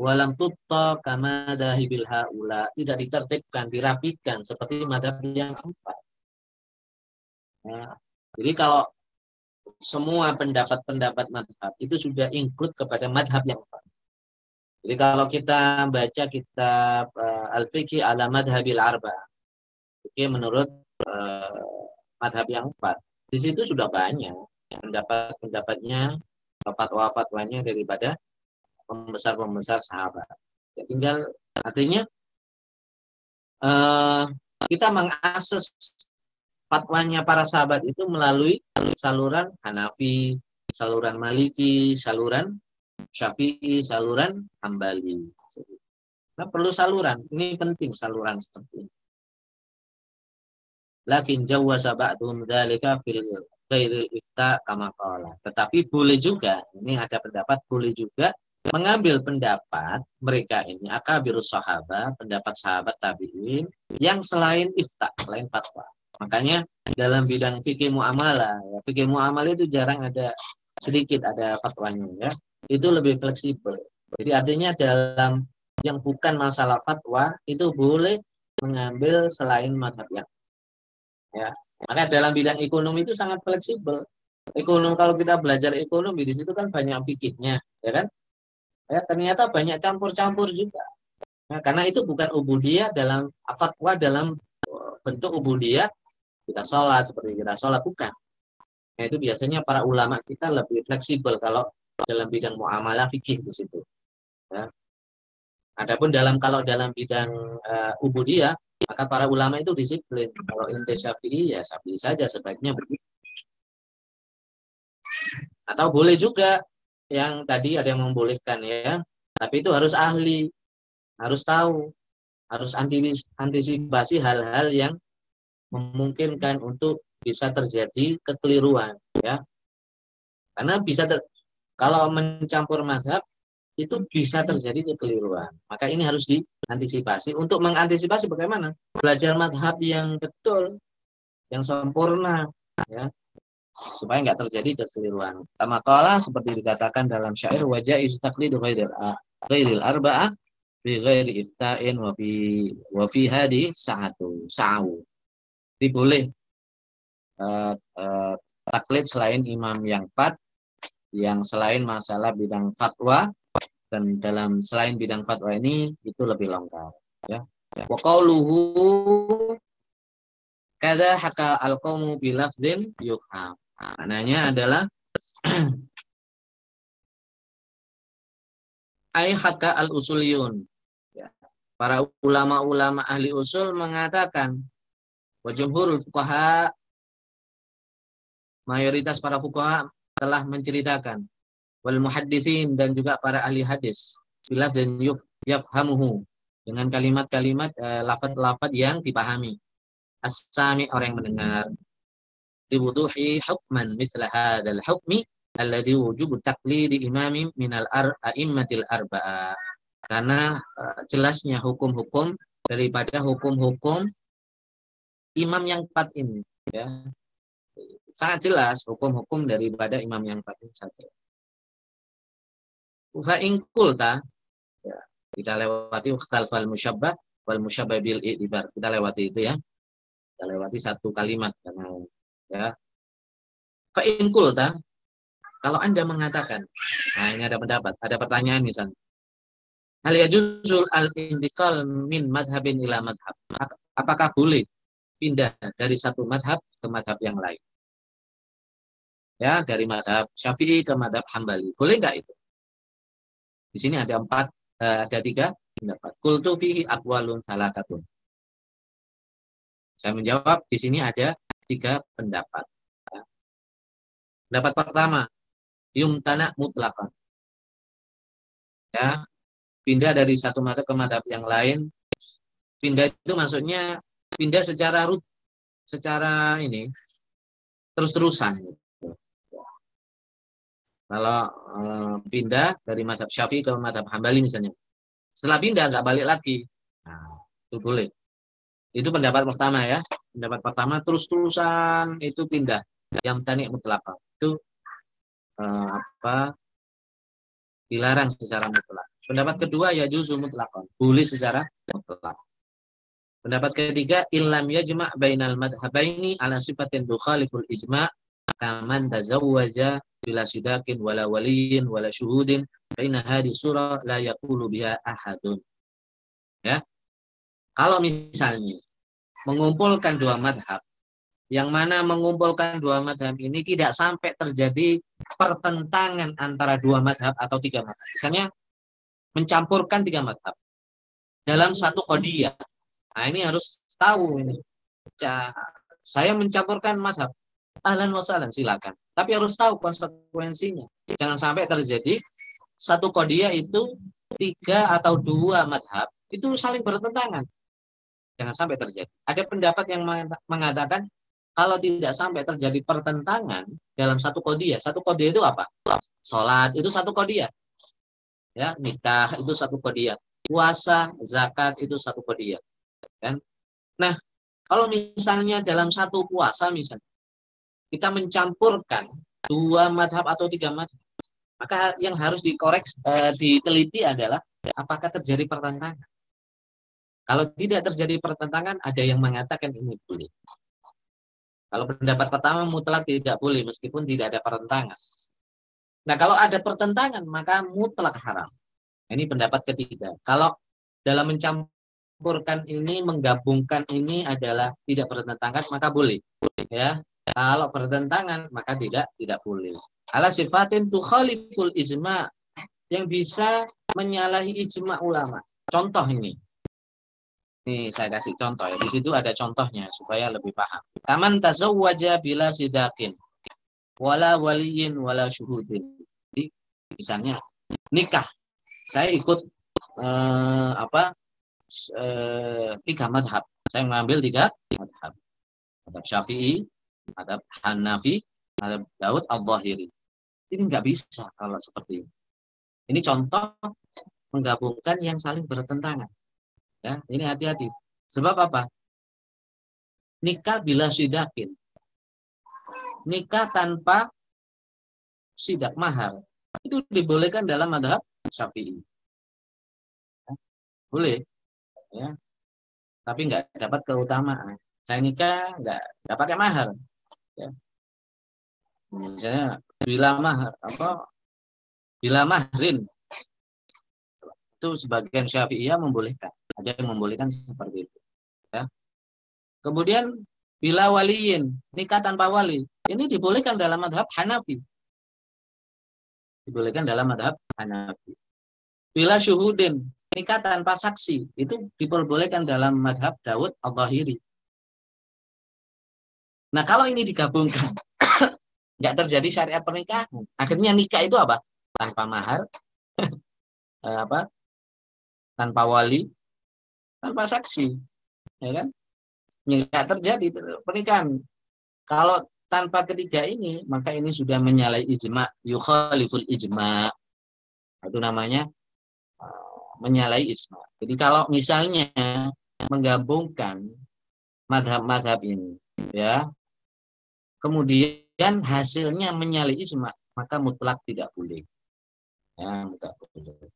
Speaker 2: Walam tutta kama dahibil haula. Tidak ditertibkan dirapikan seperti madhab yang keempat. Ya. jadi kalau semua pendapat-pendapat madhab itu sudah include kepada madhab yang empat jadi kalau kita baca kitab uh, Al-Fiqh ala madhabil arba Oke, menurut uh, madhab yang empat. Di situ sudah banyak pendapat-pendapatnya, fatwa-fatwanya daripada pembesar-pembesar sahabat. Ya, tinggal artinya uh, kita mengakses fatwanya para sahabat itu melalui saluran Hanafi, saluran Maliki, saluran Syafi'i, saluran Hambali. Nah, perlu saluran. Ini penting saluran seperti ini. Lakin jawwaza ba'dhum dzalika fil ghairil ifta kama qala. Tetapi boleh juga, ini ada pendapat boleh juga mengambil pendapat mereka ini akabirus sahabat, pendapat sahabat tabi'in yang selain ifta, selain fatwa. Makanya dalam bidang fikih muamalah, ya, fikih muamalah itu jarang ada sedikit ada fatwanya ya. Itu lebih fleksibel. Jadi artinya dalam yang bukan masalah fatwa itu boleh mengambil selain madhab yang ya. Maka dalam bidang ekonomi itu sangat fleksibel. Ekonomi kalau kita belajar ekonomi di situ kan banyak fikihnya ya kan? Ya ternyata banyak campur-campur juga. Nah, karena itu bukan ubudiyah dalam fatwa dalam eh, bentuk ubudiyah kita sholat seperti kita sholat bukan. Nah itu biasanya para ulama kita lebih fleksibel kalau dalam bidang muamalah fikih di situ. Ya. Adapun dalam kalau dalam bidang uh, ubudiyah maka para ulama itu disiplin. Kalau inti syafi'i ya syafi'i saja sebaiknya begitu. Atau boleh juga yang tadi ada yang membolehkan ya. Tapi itu harus ahli, harus tahu, harus antisipasi hal-hal yang memungkinkan untuk bisa terjadi kekeliruan ya. Karena bisa ter, kalau mencampur mazhab itu bisa terjadi kekeliruan. Maka ini harus diantisipasi. Untuk mengantisipasi bagaimana? Belajar madhab yang betul, yang sempurna, ya supaya nggak terjadi kekeliruan. Sama kala seperti dikatakan dalam syair wajah isu taklid ghairil arba'ah bi ghairi ifta'in wa fi wa fi hadi sa'atu sa'u. Jadi boleh uh, uh, taklid selain imam yang empat yang selain masalah bidang fatwa dan dalam selain bidang fatwa ini itu lebih lengkap ya wa qauluhu kada haka al-qaumu bi lafdzin yufham Maknanya adalah ay haka al-usuliyun. Ya. Para ulama-ulama ahli usul mengatakan wa jumhurul fuqaha mayoritas para fuqaha telah menceritakan wal muhaddisin dan juga para ahli hadis bilaf dan yuf yafhamuhu dengan kalimat-kalimat uh, lafaz-lafaz yang dipahami as-sami orang yang mendengar diwuduhi hukman misla hadzal hukmi alladhi wujubu taqlidi imami minal ar a'immatil arba'a. Karena uh, jelasnya hukum-hukum daripada hukum-hukum imam yang empat ini ya. Sangat jelas hukum-hukum daripada imam yang empat ini saja. Fa in kulta ya, kita lewati fal musyabbah wal musyabbah bil i'tibar. Kita lewati itu ya. Kita lewati satu kalimat karena Ya. Fa in kulta kalau Anda mengatakan, nah ini ada pendapat, ada pertanyaan misalnya. Hal yajuzul al-intiqal min madhabin ila madhab. Apakah boleh pindah dari satu madhab ke madhab yang lain? Ya, dari madhab Syafi'i ke madhab Hambali. Boleh nggak itu? Di sini ada empat, eh, ada tiga pendapat. Kultu fihi akwalun salah satu. Saya menjawab, di sini ada tiga pendapat. Pendapat pertama, yumtana mutlakan. Ya, pindah dari satu mata ke madhab yang lain. Pindah itu maksudnya pindah secara rut, secara ini terus-terusan. Kalau eh, pindah dari madhab syafi'i ke madhab hambali misalnya. Setelah pindah nggak balik lagi. Nah, itu boleh. Itu pendapat pertama ya. Pendapat pertama terus-terusan itu pindah. Yang tani mutlak. Itu uh, apa? Dilarang secara mutlak. Pendapat kedua ya juzu mutlak. Boleh secara mutlak. Pendapat ketiga illam yajma' bainal madhabaini ala sifatin dukhaliful ijma' kaman tazawwaja bila sidakin wala waliyin wala syuhudin fa inna hadhihi surah la yaqulu biha ahadun. Ya. Kalau misalnya mengumpulkan dua madhab yang mana mengumpulkan dua madhab ini tidak sampai terjadi pertentangan antara dua madhab atau tiga madhab. Misalnya mencampurkan tiga madhab dalam satu kodiyah. Nah ini harus tahu ini. Saya mencampurkan madhab. Ahlan wasalan silakan. Tapi harus tahu konsekuensinya. Jangan sampai terjadi satu kodiyah itu tiga atau dua madhab itu saling bertentangan. Jangan sampai terjadi. Ada pendapat yang mengatakan kalau tidak sampai terjadi pertentangan dalam satu kodiah. Satu kodiah itu apa? Sholat itu satu kodiah. Ya, nikah itu satu kodiah. Puasa, zakat itu satu kodiah. Kan? Nah, kalau misalnya dalam satu puasa misalnya kita mencampurkan dua madhab atau tiga madhab, maka yang harus dikorek, eh, diteliti adalah apakah terjadi pertentangan. Kalau tidak terjadi pertentangan, ada yang mengatakan ini boleh. Kalau pendapat pertama mutlak tidak boleh meskipun tidak ada pertentangan. Nah, kalau ada pertentangan maka mutlak haram. Ini pendapat ketiga. Kalau dalam mencampurkan ini, menggabungkan ini adalah tidak bertentangan maka boleh. Ya. Kalau bertentangan maka tidak tidak boleh. Ala sifatin tukhaliful ijma yang bisa menyalahi ijma ulama. Contoh ini. Ini saya kasih contoh ya. Di situ ada contohnya supaya lebih paham. Taman tazawwaja bila sidakin. Wala waliyin wala syuhudin. Jadi misalnya nikah. Saya ikut eh, apa eh, tiga madhab. Saya mengambil tiga madhab. Madhab Syafi'i, madhab Hanafi, madhab Daud al-Zahiri. Ini nggak bisa kalau seperti ini. Ini contoh menggabungkan yang saling bertentangan. Ya, ini hati-hati. Sebab apa? Nikah bila sidakin. Nikah tanpa sidak mahar. Itu dibolehkan dalam madhab syafi'i. Ya, boleh. Ya. Tapi nggak dapat keutamaan. Saya nikah nggak nggak pakai mahar. Ya. Misalnya bila mahar apa bila mahrin itu sebagian syafi'iyah membolehkan ada yang membolehkan seperti itu. Ya. Kemudian bila waliin nikah tanpa wali ini dibolehkan dalam madhab Hanafi. Dibolehkan dalam madhab Hanafi. Bila syuhudin nikah tanpa saksi itu diperbolehkan dalam madhab Daud al-Zahiri. Nah kalau ini digabungkan nggak terjadi syariat pernikahan. Akhirnya nikah itu apa? Tanpa mahar, eh, apa? Tanpa wali, tanpa saksi ya kan nggak terjadi pernikahan kalau tanpa ketiga ini maka ini sudah menyalahi ijma yukhaliful ijma itu namanya uh, menyalahi ijma jadi kalau misalnya menggabungkan madhab-madhab ini ya kemudian hasilnya menyalahi ijma maka mutlak tidak boleh ya mutlak boleh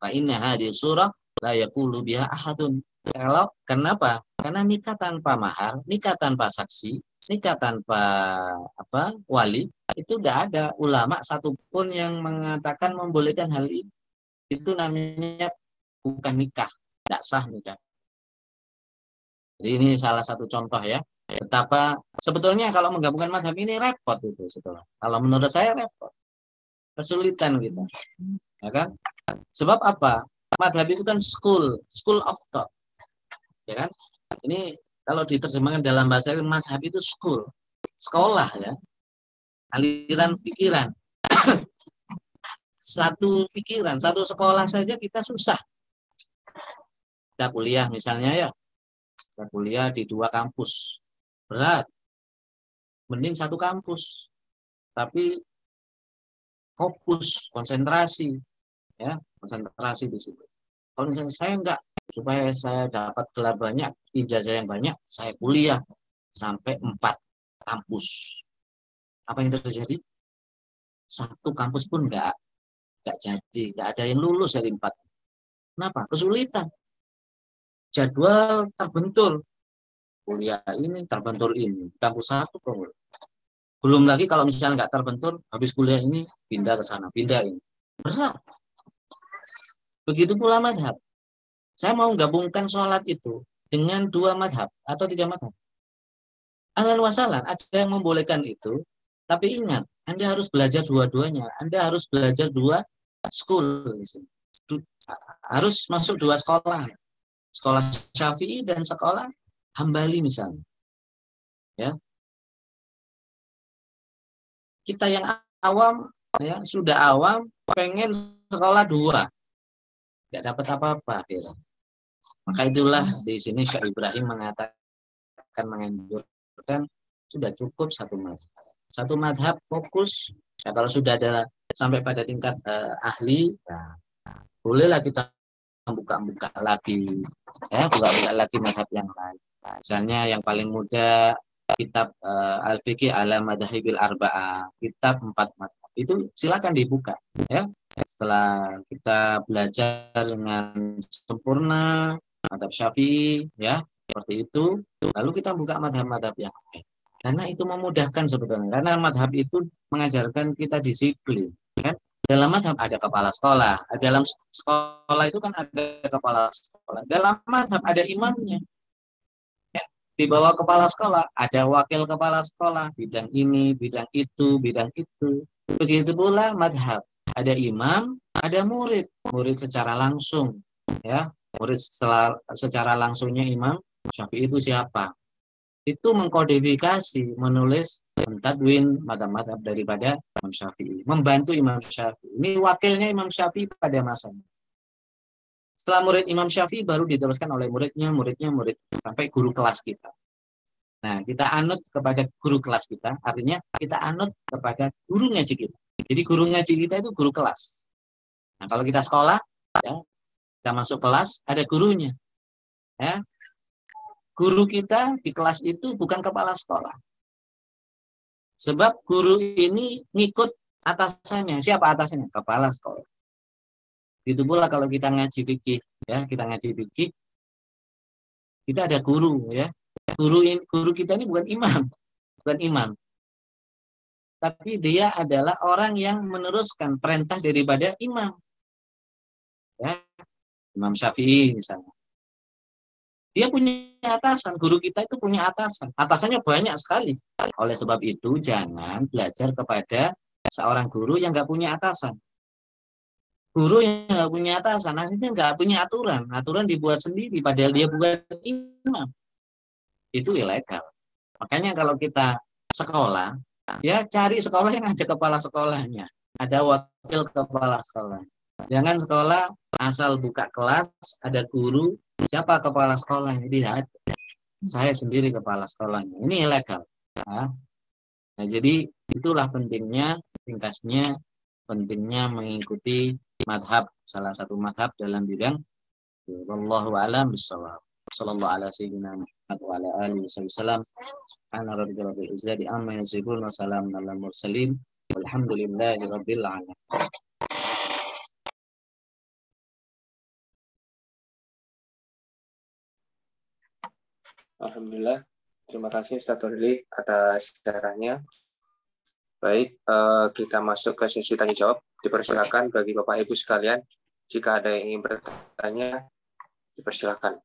Speaker 2: Fa inna hadhihi surah la yaqulu biha ahadun. Kalau kenapa? Karena nikah tanpa mahar, nikah tanpa saksi, nikah tanpa apa wali itu tidak ada ulama satupun yang mengatakan membolehkan hal ini. Itu namanya bukan nikah, tidak sah nikah. Jadi ini salah satu contoh ya. Betapa sebetulnya kalau menggabungkan madhab ini repot itu setelah. Kalau menurut saya repot, kesulitan gitu, ya kan? Sebab apa? madhab itu kan school, school of thought. Ya kan? Ini kalau diterjemahkan dalam bahasa madhab itu school, sekolah ya. Aliran pikiran. satu pikiran, satu sekolah saja kita susah. Kita kuliah misalnya ya. Kita kuliah di dua kampus. Berat. Mending satu kampus. Tapi fokus, konsentrasi, ya, konsentrasi di situ. Kalau misalnya saya enggak, supaya saya dapat gelar banyak, ijazah yang banyak, saya kuliah sampai empat kampus. Apa yang terjadi? Satu kampus pun enggak, enggak jadi, enggak ada yang lulus dari empat. Kenapa? Kesulitan. Jadwal terbentur. Kuliah ini terbentur ini. Kampus satu kemudian. Belum lagi kalau misalnya nggak terbentur, habis kuliah ini pindah ke sana, pindah ini. Berat. Begitu pula madhab. Saya mau gabungkan sholat itu dengan dua madhab atau tiga madhab. Ahlan wasalan, ada yang membolehkan itu, tapi ingat, Anda harus belajar dua-duanya. Anda harus belajar dua school. Harus masuk dua sekolah. Sekolah Syafi'i dan sekolah Hambali misalnya. Ya. Kita yang awam ya sudah awam pengen sekolah dua nggak dapat apa-apa ya. maka itulah di sini Syekh Ibrahim mengatakan menganjurkan sudah cukup satu madhab satu madhab fokus ya kalau sudah ada sampai pada tingkat uh, ahli ya, bolehlah kita buka-buka lagi ya buka-buka lagi madhab yang lain misalnya yang paling mudah kitab uh, Al-Fiqih ala Madhahibil Arba'ah kitab empat madhab itu silakan dibuka ya. Setelah kita belajar dengan sempurna madhab syafi'i ya seperti itu lalu kita buka madhab-madhab yang lain. Karena itu memudahkan sebetulnya karena madhab itu mengajarkan kita disiplin ya dalam madhab ada kepala sekolah dalam sekolah itu kan ada kepala sekolah dalam madhab ada imamnya. ya. Di bawah kepala sekolah ada wakil kepala sekolah bidang ini bidang itu bidang itu begitu pula madhab ada imam, ada murid. Murid secara langsung, ya. Murid secara langsungnya imam Syafi'i itu siapa? Itu mengkodifikasi, menulis mentadwin madhab-madhab daripada Imam Syafi'i. Membantu Imam Syafi'i. Ini wakilnya Imam Syafi'i pada masanya. Setelah murid Imam Syafi'i baru diteruskan oleh muridnya, muridnya, murid sampai guru kelas kita. Nah, kita anut kepada guru kelas kita, artinya kita anut kepada guru ngaji kita. Jadi guru ngaji kita itu guru kelas. Nah, kalau kita sekolah, ya, kita masuk kelas, ada gurunya. Ya. Guru kita di kelas itu bukan kepala sekolah. Sebab guru ini ngikut atasannya. Siapa atasannya? Kepala sekolah. Itu pula kalau kita ngaji fikih, ya, kita ngaji fikih, kita ada guru, ya. Guru guru kita ini bukan imam, bukan imam tapi dia adalah orang yang meneruskan perintah daripada imam. Ya, Imam Syafi'i misalnya. Dia punya atasan, guru kita itu punya atasan. Atasannya banyak sekali. Oleh sebab itu, jangan belajar kepada seorang guru yang nggak punya atasan. Guru yang nggak punya atasan, akhirnya nggak punya aturan. Aturan dibuat sendiri, padahal dia bukan imam. Itu ilegal. Makanya kalau kita sekolah, ya cari sekolah yang ada kepala sekolahnya ada wakil kepala sekolah jangan sekolah asal buka kelas ada guru siapa kepala sekolah tidak saya sendiri kepala sekolahnya ini ilegal ya. nah jadi itulah pentingnya ringkasnya pentingnya mengikuti madhab salah satu madhab dalam bidang Wallahu a'lam bishawab. Sallallahu ala sayyidina Muhammad wa ala alihi wasallam. Ana rabbika rabbil izzati amma yasifun wa salamun alal mursalin. Walhamdulillahi rabbil alamin.
Speaker 1: Alhamdulillah. Terima kasih Ustaz Torili atas caranya. Baik, uh, kita masuk ke sesi tanya jawab. Dipersilakan bagi Bapak Ibu sekalian, jika ada yang ingin bertanya, dipersilakan.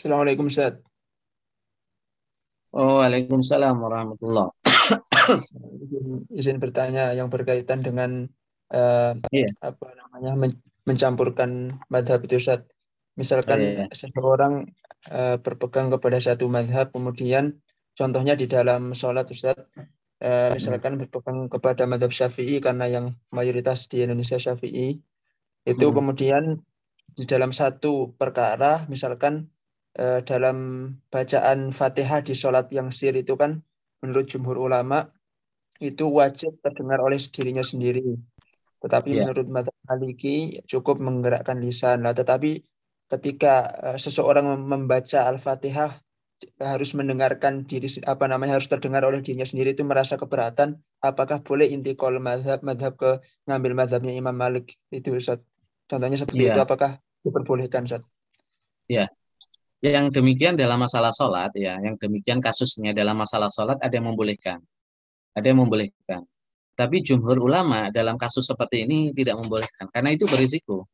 Speaker 3: Assalamualaikum Ustaz.
Speaker 2: Oh, Waalaikumsalam warahmatullah.
Speaker 3: Izin bertanya yang berkaitan dengan uh, iya. apa namanya mencampurkan madhab itu Ustaz. Misalkan iya. seseorang uh, berpegang kepada satu madhab, kemudian contohnya di dalam sholat Ustaz, uh, misalkan berpegang kepada madhab syafi'i karena yang mayoritas di Indonesia syafi'i, itu hmm. kemudian di dalam satu perkara, misalkan eh, dalam bacaan Fatihah di sholat yang sir itu kan menurut jumhur ulama itu wajib terdengar oleh dirinya sendiri. Tetapi yeah. menurut Mata Maliki cukup menggerakkan lisan. Nah, tetapi ketika uh, seseorang membaca Al-Fatihah harus mendengarkan diri apa namanya harus terdengar oleh dirinya sendiri itu merasa keberatan apakah boleh intikal madhab madhab ke ngambil madhabnya Imam Malik itu Ustaz contohnya seperti yeah. itu apakah diperbolehkan Ustaz
Speaker 2: ya yang demikian dalam masalah sholat ya yang demikian kasusnya dalam masalah sholat ada yang membolehkan ada yang membolehkan tapi jumhur ulama dalam kasus seperti ini tidak membolehkan karena itu berisiko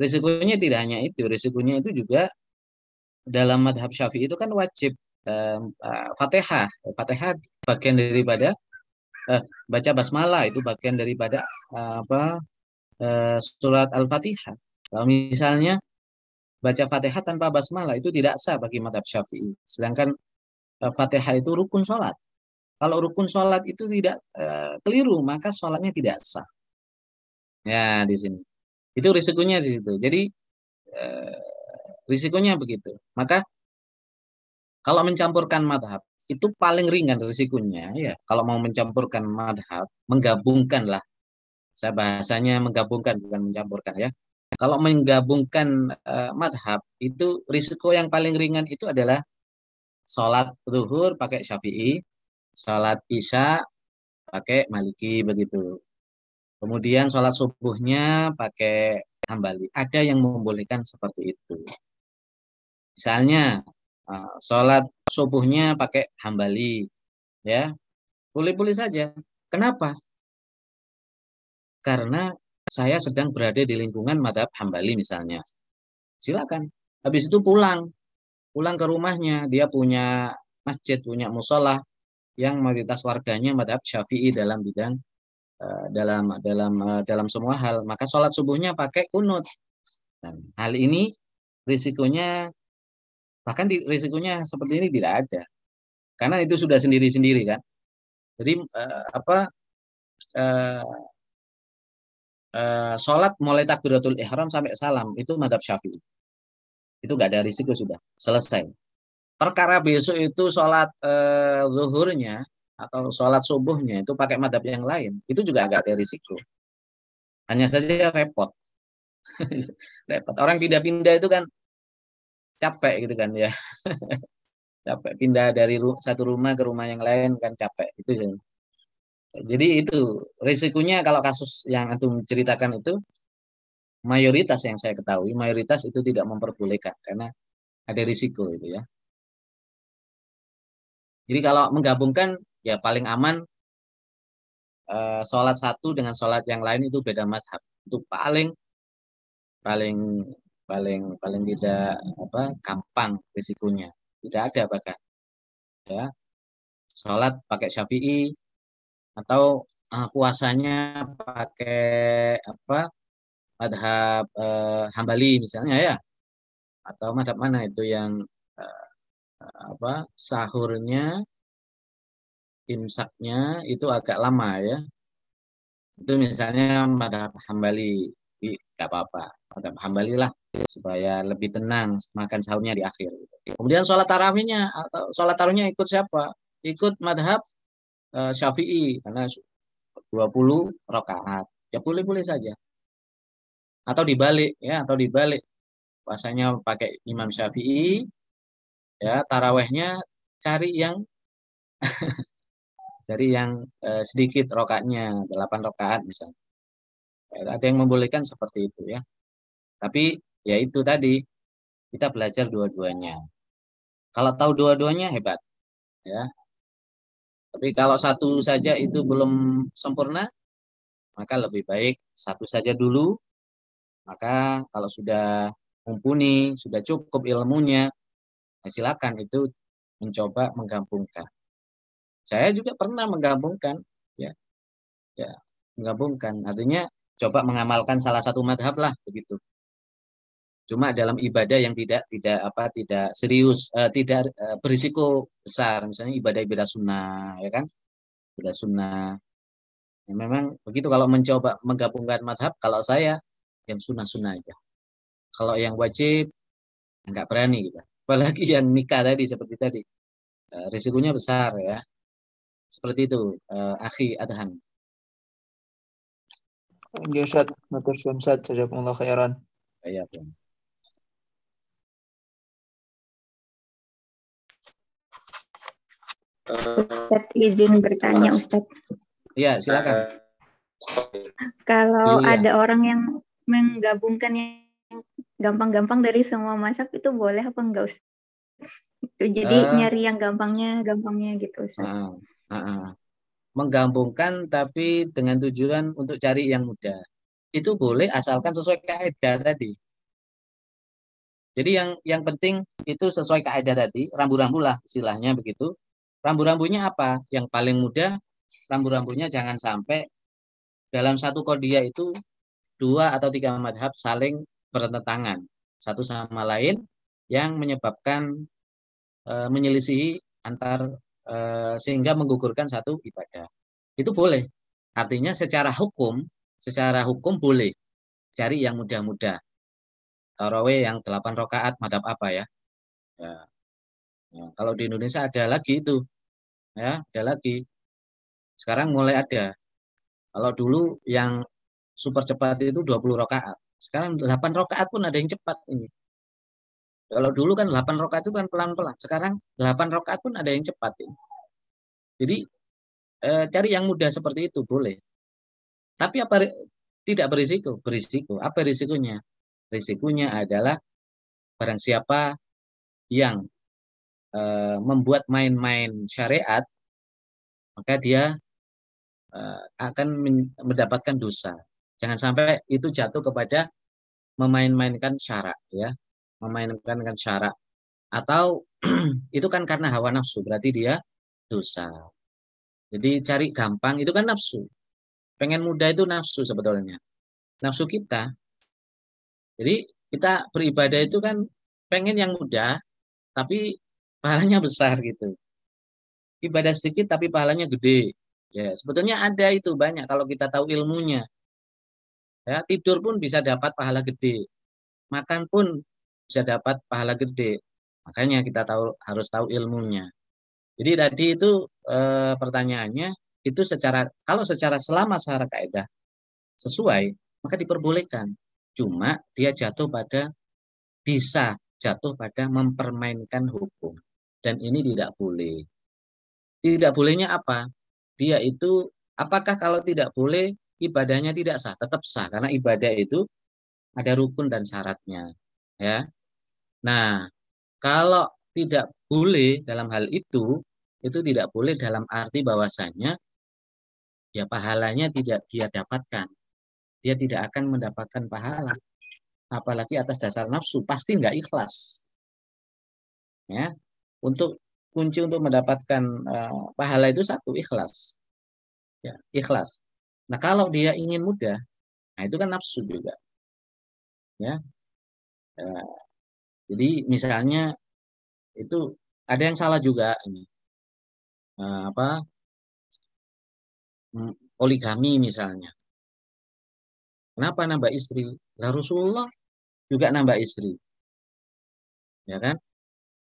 Speaker 2: risikonya tidak hanya itu risikonya itu juga dalam madhab syafi'i itu kan wajib uh, fatihah. Fatihah bagian daripada uh, baca basmalah itu bagian daripada uh, apa uh, surat al-fatihah. Kalau misalnya baca fatihah tanpa basmalah itu tidak sah bagi madhab syafi'i. Sedangkan uh, fatihah itu rukun sholat. Kalau rukun sholat itu tidak uh, keliru, maka sholatnya tidak sah. Ya, di sini. Itu risikonya di situ. Jadi Risikonya begitu. Maka kalau mencampurkan madhab itu paling ringan risikonya ya. Kalau mau mencampurkan madhab, menggabungkanlah. Saya bahasanya menggabungkan bukan mencampurkan ya. Kalau menggabungkan uh, madhab itu risiko yang paling ringan itu adalah sholat zuhur pakai syafi'i, sholat isya pakai maliki begitu. Kemudian sholat subuhnya pakai hambali. Ada yang membolehkan seperti itu. Misalnya uh, sholat subuhnya pakai hambali, ya boleh-boleh saja. Kenapa? Karena saya sedang berada di lingkungan madhab hambali misalnya. Silakan. Habis itu pulang, pulang ke rumahnya, dia punya masjid, punya musola yang mayoritas warganya madhab syafi'i dalam bidang uh, dalam dalam uh, dalam semua hal. Maka sholat subuhnya pakai kunut. Dan hal ini risikonya Bahkan di, risikonya seperti ini tidak ada. Karena itu sudah sendiri-sendiri kan. Jadi uh, apa uh, sholat mulai takbiratul ihram sampai salam itu madhab syafi'i. Itu nggak ada risiko sudah selesai. Perkara besok itu sholat uh, zuhurnya atau sholat subuhnya itu pakai madhab yang lain itu juga nggak ada risiko. Hanya saja repot. repot. Orang pindah-pindah itu kan capek gitu kan ya capek pindah dari satu rumah ke rumah yang lain kan capek itu sih jadi itu risikonya kalau kasus yang antum ceritakan itu mayoritas yang saya ketahui mayoritas itu tidak memperbolehkan karena ada risiko itu ya. Jadi kalau menggabungkan ya paling aman eh, sholat satu dengan sholat yang lain itu beda madhab. Itu paling paling paling paling tidak apa gampang risikonya. Tidak ada bahkan ya. Sholat pakai syafi'i atau uh, puasanya pakai apa madhab uh, hambali misalnya ya atau madhab mana itu yang uh, apa sahurnya imsaknya itu agak lama ya itu misalnya madhab hambali nggak apa-apa madhab hambali lah supaya lebih tenang makan sahurnya di akhir. Kemudian sholat tarawihnya atau sholat tarawihnya ikut siapa? Ikut madhab uh, syafi'i karena 20 rakaat. Ya boleh-boleh saja. Atau dibalik ya, atau dibalik. Puasanya pakai Imam Syafi'i, ya tarawehnya cari yang cari yang uh, sedikit rokatnya, 8 rokaat misalnya. Ada yang membolehkan seperti itu ya. Tapi ya itu tadi kita belajar dua-duanya. Kalau tahu dua-duanya hebat, ya. Tapi kalau satu saja itu belum sempurna, maka lebih baik satu saja dulu. Maka kalau sudah mumpuni, sudah cukup ilmunya, ya silakan itu mencoba menggabungkan. Saya juga pernah menggabungkan, ya, ya, menggabungkan. Artinya coba mengamalkan salah satu madhab lah begitu cuma dalam ibadah yang tidak tidak apa tidak serius uh, tidak uh, berisiko besar. Misalnya ibadah ibadah sunnah ya kan? Ibadah sunnah. Ya, memang begitu kalau mencoba menggabungkan madhab kalau saya yang sunnah sunnah aja. Kalau yang wajib nggak berani gitu. Apalagi yang nikah tadi seperti tadi. Uh, risikonya besar ya. Seperti itu uh, akhi adhan.
Speaker 3: Ya Ustaz, matur suwun Ustaz, jazakumullah khairan.
Speaker 2: Iya,
Speaker 4: Ustaz izin bertanya Ustaz.
Speaker 2: Iya, silakan.
Speaker 4: Kalau
Speaker 2: Iya.
Speaker 4: ada orang yang menggabungkan yang gampang-gampang dari semua masak itu boleh apa enggak Ustaz? Jadi
Speaker 2: Eh.
Speaker 4: nyari yang gampangnya, gampangnya gitu Ustaz.
Speaker 2: Heeh, heeh. Menggabungkan tapi dengan tujuan untuk cari yang mudah. Itu boleh asalkan sesuai kaidah tadi. Jadi yang yang penting itu sesuai kaidah tadi, rambu-rambu lah istilahnya begitu. Rambu-rambunya apa? Yang paling mudah, rambu-rambunya jangan sampai dalam satu kodiah itu dua atau tiga madhab saling bertentangan satu sama lain yang menyebabkan eh, menyelisihi antar eh, sehingga menggugurkan satu ibadah. Itu boleh. Artinya secara hukum, secara hukum boleh cari yang mudah-mudah. Tarawih yang 8 rakaat madhab apa ya? Ya. Ya, kalau di Indonesia ada lagi itu. Ya, ada lagi. Sekarang mulai ada. Kalau dulu yang super cepat itu 20 rakaat. Sekarang 8 rakaat pun ada yang cepat ini. Kalau dulu kan 8 rakaat itu kan pelan-pelan. Sekarang 8 rakaat pun ada yang cepat ini. Jadi eh, cari yang mudah seperti itu boleh. Tapi apa tidak berisiko? Berisiko. Apa risikonya? Risikonya adalah barang siapa yang eh, membuat main-main syariat, maka dia eh, akan men- mendapatkan dosa. Jangan sampai itu jatuh kepada memain-mainkan syarat, ya, memainkan syarat. Atau itu kan karena hawa nafsu, berarti dia dosa. Jadi cari gampang itu kan nafsu. Pengen mudah itu nafsu sebetulnya. Nafsu kita. Jadi kita beribadah itu kan pengen yang mudah, tapi pahalanya besar gitu. Ibadah sedikit tapi pahalanya gede. Ya, sebetulnya ada itu banyak kalau kita tahu ilmunya. Ya, tidur pun bisa dapat pahala gede. Makan pun bisa dapat pahala gede. Makanya kita tahu harus tahu ilmunya. Jadi tadi itu eh, pertanyaannya itu secara kalau secara selama secara kaidah sesuai maka diperbolehkan. Cuma dia jatuh pada bisa jatuh pada mempermainkan hukum dan ini tidak boleh. Tidak bolehnya apa? Dia itu apakah kalau tidak boleh ibadahnya tidak sah? Tetap sah karena ibadah itu ada rukun dan syaratnya, ya. Nah, kalau tidak boleh dalam hal itu, itu tidak boleh dalam arti bahwasanya ya pahalanya tidak dia dapatkan. Dia tidak akan mendapatkan pahala. Apalagi atas dasar nafsu, pasti nggak ikhlas. Ya, untuk kunci untuk mendapatkan uh, pahala itu satu ikhlas. Ya, ikhlas. Nah, kalau dia ingin mudah, nah itu kan nafsu juga. Ya. Uh, jadi misalnya itu ada yang salah juga ini. Uh, apa? Poligami misalnya. Kenapa nambah istri? Lah Rasulullah juga nambah istri. Ya kan?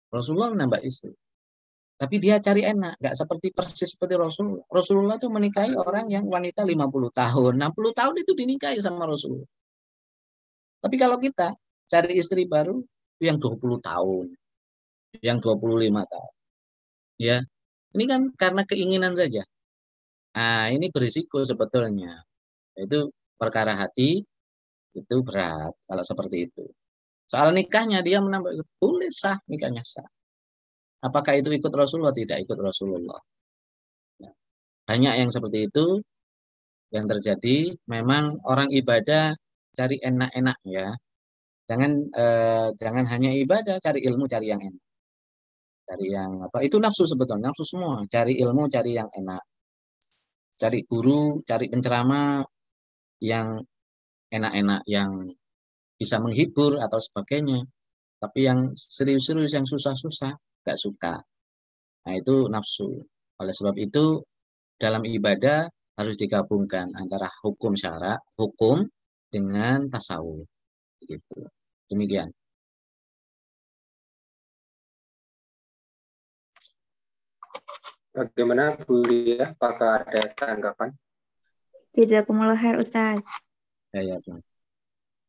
Speaker 2: Rasulullah nambah istri. Tapi dia cari enak, nggak seperti persis seperti Rasulullah. Rasulullah itu menikahi orang yang wanita 50 tahun, 60 tahun itu dinikahi sama Rasulullah. Tapi kalau kita cari istri baru yang 20 tahun, yang 25 tahun. Ya. Ini kan karena keinginan saja. Nah, ini berisiko sebetulnya. Itu perkara hati itu berat kalau seperti itu. Soal nikahnya dia menambah boleh sah nikahnya sah. Apakah itu ikut Rasulullah? Tidak ikut Rasulullah. Nah, banyak yang seperti itu yang terjadi. Memang orang ibadah cari enak-enak ya. Jangan eh, jangan hanya ibadah, cari ilmu, cari yang enak. Cari yang apa? Itu nafsu sebetulnya, nafsu semua. Cari ilmu, cari yang enak. Cari guru, cari penceramah yang enak-enak, yang bisa menghibur atau sebagainya. Tapi yang serius-serius, yang susah-susah, nggak suka. Nah itu nafsu. Oleh sebab itu dalam ibadah harus digabungkan antara hukum syarak, hukum dengan tasawuf. Gitu. Demikian.
Speaker 1: Bagaimana Bu Lia? Apakah ada tanggapan?
Speaker 4: Jazakumullah khair Ustaz.
Speaker 2: Ya, ya.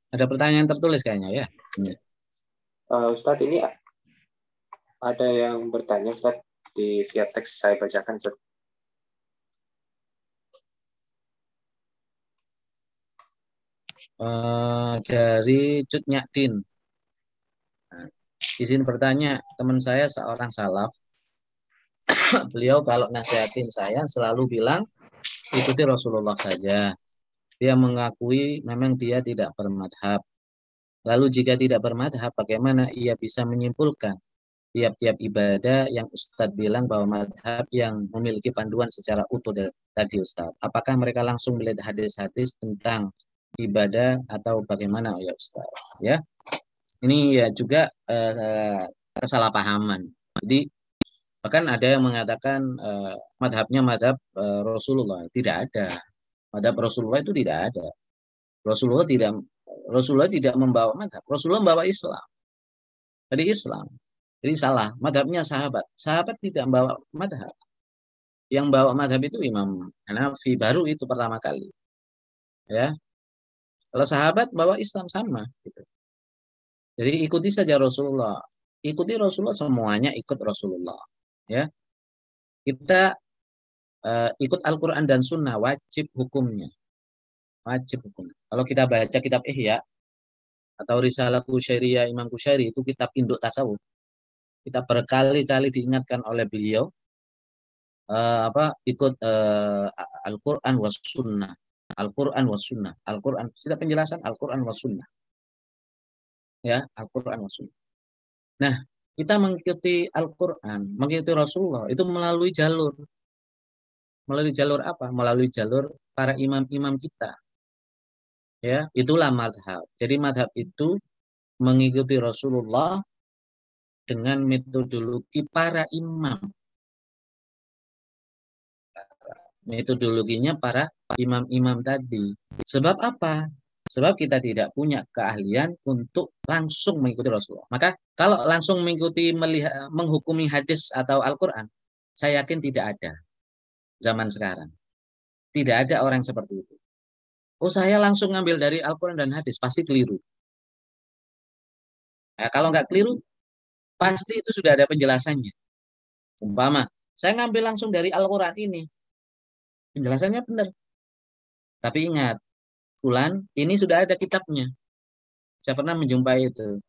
Speaker 2: Ada pertanyaan tertulis kayaknya ya.
Speaker 1: Uh, Ustadz ini ada yang bertanya Ustadz di via teks saya bacakan Ustadz.
Speaker 2: Uh, dari Cut Nyakdin. Nah, izin bertanya, teman saya seorang salaf. Beliau kalau nasihatin saya selalu bilang ikuti Rasulullah saja. Dia mengakui memang dia tidak bermadhab. Lalu jika tidak bermadhab, bagaimana ia bisa menyimpulkan tiap-tiap ibadah yang Ustadz bilang bahwa madhab yang memiliki panduan secara utuh dari tadi Ustadz. Apakah mereka langsung melihat hadis-hadis tentang ibadah atau bagaimana ya Ustadz? Ya, ini ya juga eh, kesalahpahaman. Jadi bahkan ada yang mengatakan eh, madhabnya madhab eh, Rasulullah tidak ada Madhab Rasulullah itu tidak ada. Rasulullah tidak Rasulullah tidak membawa madhab. Rasulullah membawa Islam. Jadi Islam. Jadi salah. Madhabnya sahabat. Sahabat tidak membawa madhab. Yang bawa madhab itu Imam Hanafi. Baru itu pertama kali. Ya. Kalau sahabat bawa Islam sama. Gitu. Jadi ikuti saja Rasulullah. Ikuti Rasulullah semuanya ikut Rasulullah. Ya. Kita uh, ikut Al-Quran dan Sunnah wajib hukumnya. Wajib hukum. Kalau kita baca kitab Ihya atau Risalah Kusyairiyah Imam Kusyairi itu kitab induk tasawuf. Kita berkali-kali diingatkan oleh beliau uh, apa ikut uh, Al-Quran was Sunnah. Al-Quran was Sunnah. Al-Quran sudah penjelasan Al-Quran was Sunnah. Ya, Al-Quran was Sunnah. Nah, kita mengikuti Al-Quran, mengikuti Rasulullah itu melalui jalur Melalui jalur apa? Melalui jalur para imam-imam kita. Ya, itulah madhab. Jadi madhab itu mengikuti Rasulullah dengan metodologi para imam. Metodologinya para imam-imam tadi. Sebab apa? Sebab kita tidak punya keahlian untuk langsung mengikuti Rasulullah. Maka kalau langsung mengikuti melihat, menghukumi hadis atau Al-Quran, saya yakin tidak ada zaman sekarang. Tidak ada orang seperti itu. Oh saya langsung ngambil dari Al-Quran dan hadis, pasti keliru. Nah, kalau nggak keliru, pasti itu sudah ada penjelasannya. Umpama, saya ngambil langsung dari Al-Quran ini. Penjelasannya benar. Tapi ingat, Fulan, ini sudah ada kitabnya. Saya pernah menjumpai itu.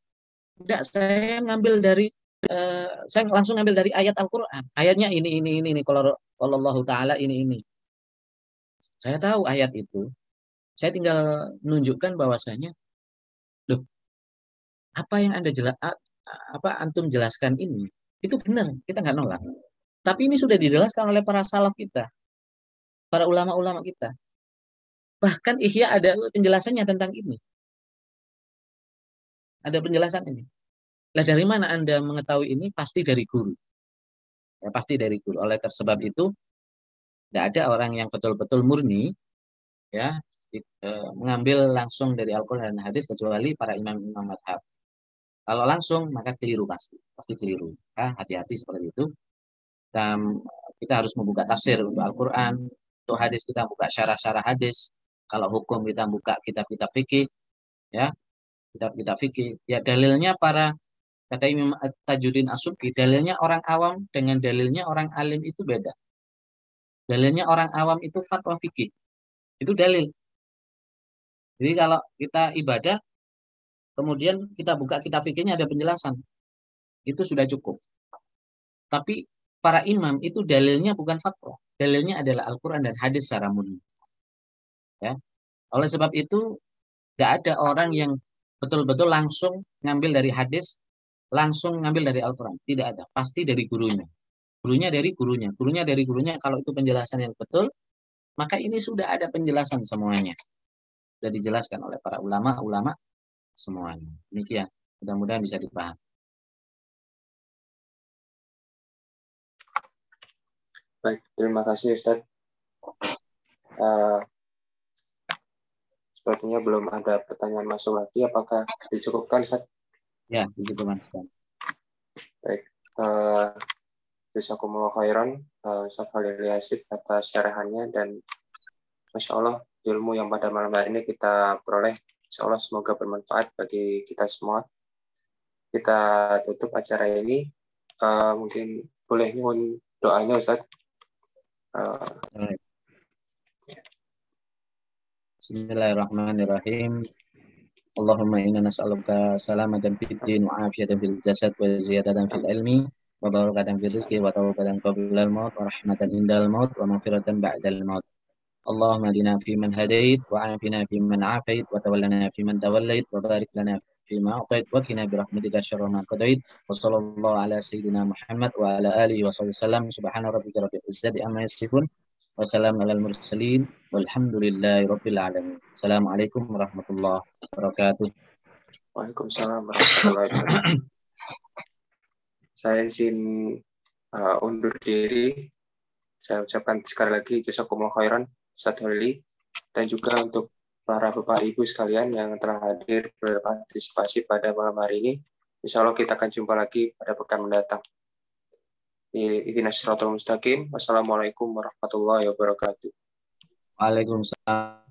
Speaker 2: Tidak, saya ngambil dari uh, saya langsung ngambil dari ayat Al-Qur'an. Ayatnya ini ini ini ini kalau Allah taala ini ini. Saya tahu ayat itu. Saya tinggal menunjukkan bahwasanya loh apa yang Anda jelas apa antum jelaskan ini itu benar, kita nggak nolak. Tapi ini sudah dijelaskan oleh para salaf kita. Para ulama-ulama kita. Bahkan Ihya ada penjelasannya tentang ini. Ada penjelasan ini. Lah dari mana Anda mengetahui ini? Pasti dari guru. Ya, pasti dari guru. Oleh sebab itu, tidak ada orang yang betul-betul murni ya e, mengambil langsung dari Al-Quran dan hadis kecuali para imam-imam madhab. Kalau langsung maka keliru pasti, pasti keliru. Ya, hati-hati seperti itu. Dan kita harus membuka tafsir untuk Al-Quran, untuk hadis kita buka syarah-syarah hadis. Kalau hukum kita buka kitab-kitab fikih, ya kitab-kitab fikih. Ya dalilnya para Kata Imam Tajuddin Asubki, dalilnya orang awam dengan dalilnya orang alim itu beda. Dalilnya orang awam itu fatwa fikih. Itu dalil. Jadi kalau kita ibadah, kemudian kita buka kitab fikihnya ada penjelasan. Itu sudah cukup. Tapi para imam itu dalilnya bukan fatwa. Dalilnya adalah Al-Quran dan hadis secara murni. Ya. Oleh sebab itu, tidak ada orang yang betul-betul langsung ngambil dari hadis langsung ngambil dari Al-Quran. Tidak ada. Pasti dari gurunya. Gurunya dari gurunya. Gurunya dari gurunya. Kalau itu penjelasan yang betul, maka ini sudah ada penjelasan semuanya. Sudah dijelaskan oleh para ulama-ulama semuanya. Demikian. Mudah-mudahan bisa dipahami.
Speaker 1: Baik, terima kasih Ustaz. Uh, sepertinya belum ada pertanyaan masuk lagi. Apakah dicukupkan Ustaz?
Speaker 2: Ya, puji Tuhan
Speaker 1: Baik. Uh, Jazakumullah khairan uh, Ustaz Yasif atas syarahannya dan Masya Allah ilmu yang pada malam hari ini kita peroleh. Insya Allah semoga bermanfaat bagi kita semua. Kita tutup acara ini. Uh, mungkin boleh nyuwun doanya Ustaz. Uh,
Speaker 2: Bismillahirrahmanirrahim. اللهم إنا نسألك سلامة في الدين وعافية في الجسد وزيادة في العلم وبركة في الرزق وتوبة قبل الموت ورحمة عند الموت ومغفرة بعد الموت. اللهم اهدنا فيمن هديت وعافنا فيمن عافيت وتولنا فيمن توليت وبارك لنا فيما أعطيت وقنا برحمتك شر ما قضيت وصلى الله على سيدنا محمد وعلى آله وصحبه وسلم. سبحان ربك رب العزة عما يصفون. Wassalamualaikum. Assalamualaikum warahmatullahi wabarakatuh.
Speaker 1: Waalaikumsalam warahmatullahi wabarakatuh. Saya izin uh, undur diri. Saya ucapkan sekali lagi jazakumullah khairan Ustaz Holili dan juga untuk para Bapak Ibu sekalian yang telah hadir berpartisipasi pada malam hari ini. Insya Allah kita akan jumpa lagi pada pekan mendatang. Ihdinas siratal mustaqim. Wassalamualaikum warahmatullahi wabarakatuh.
Speaker 2: Waalaikumsalam.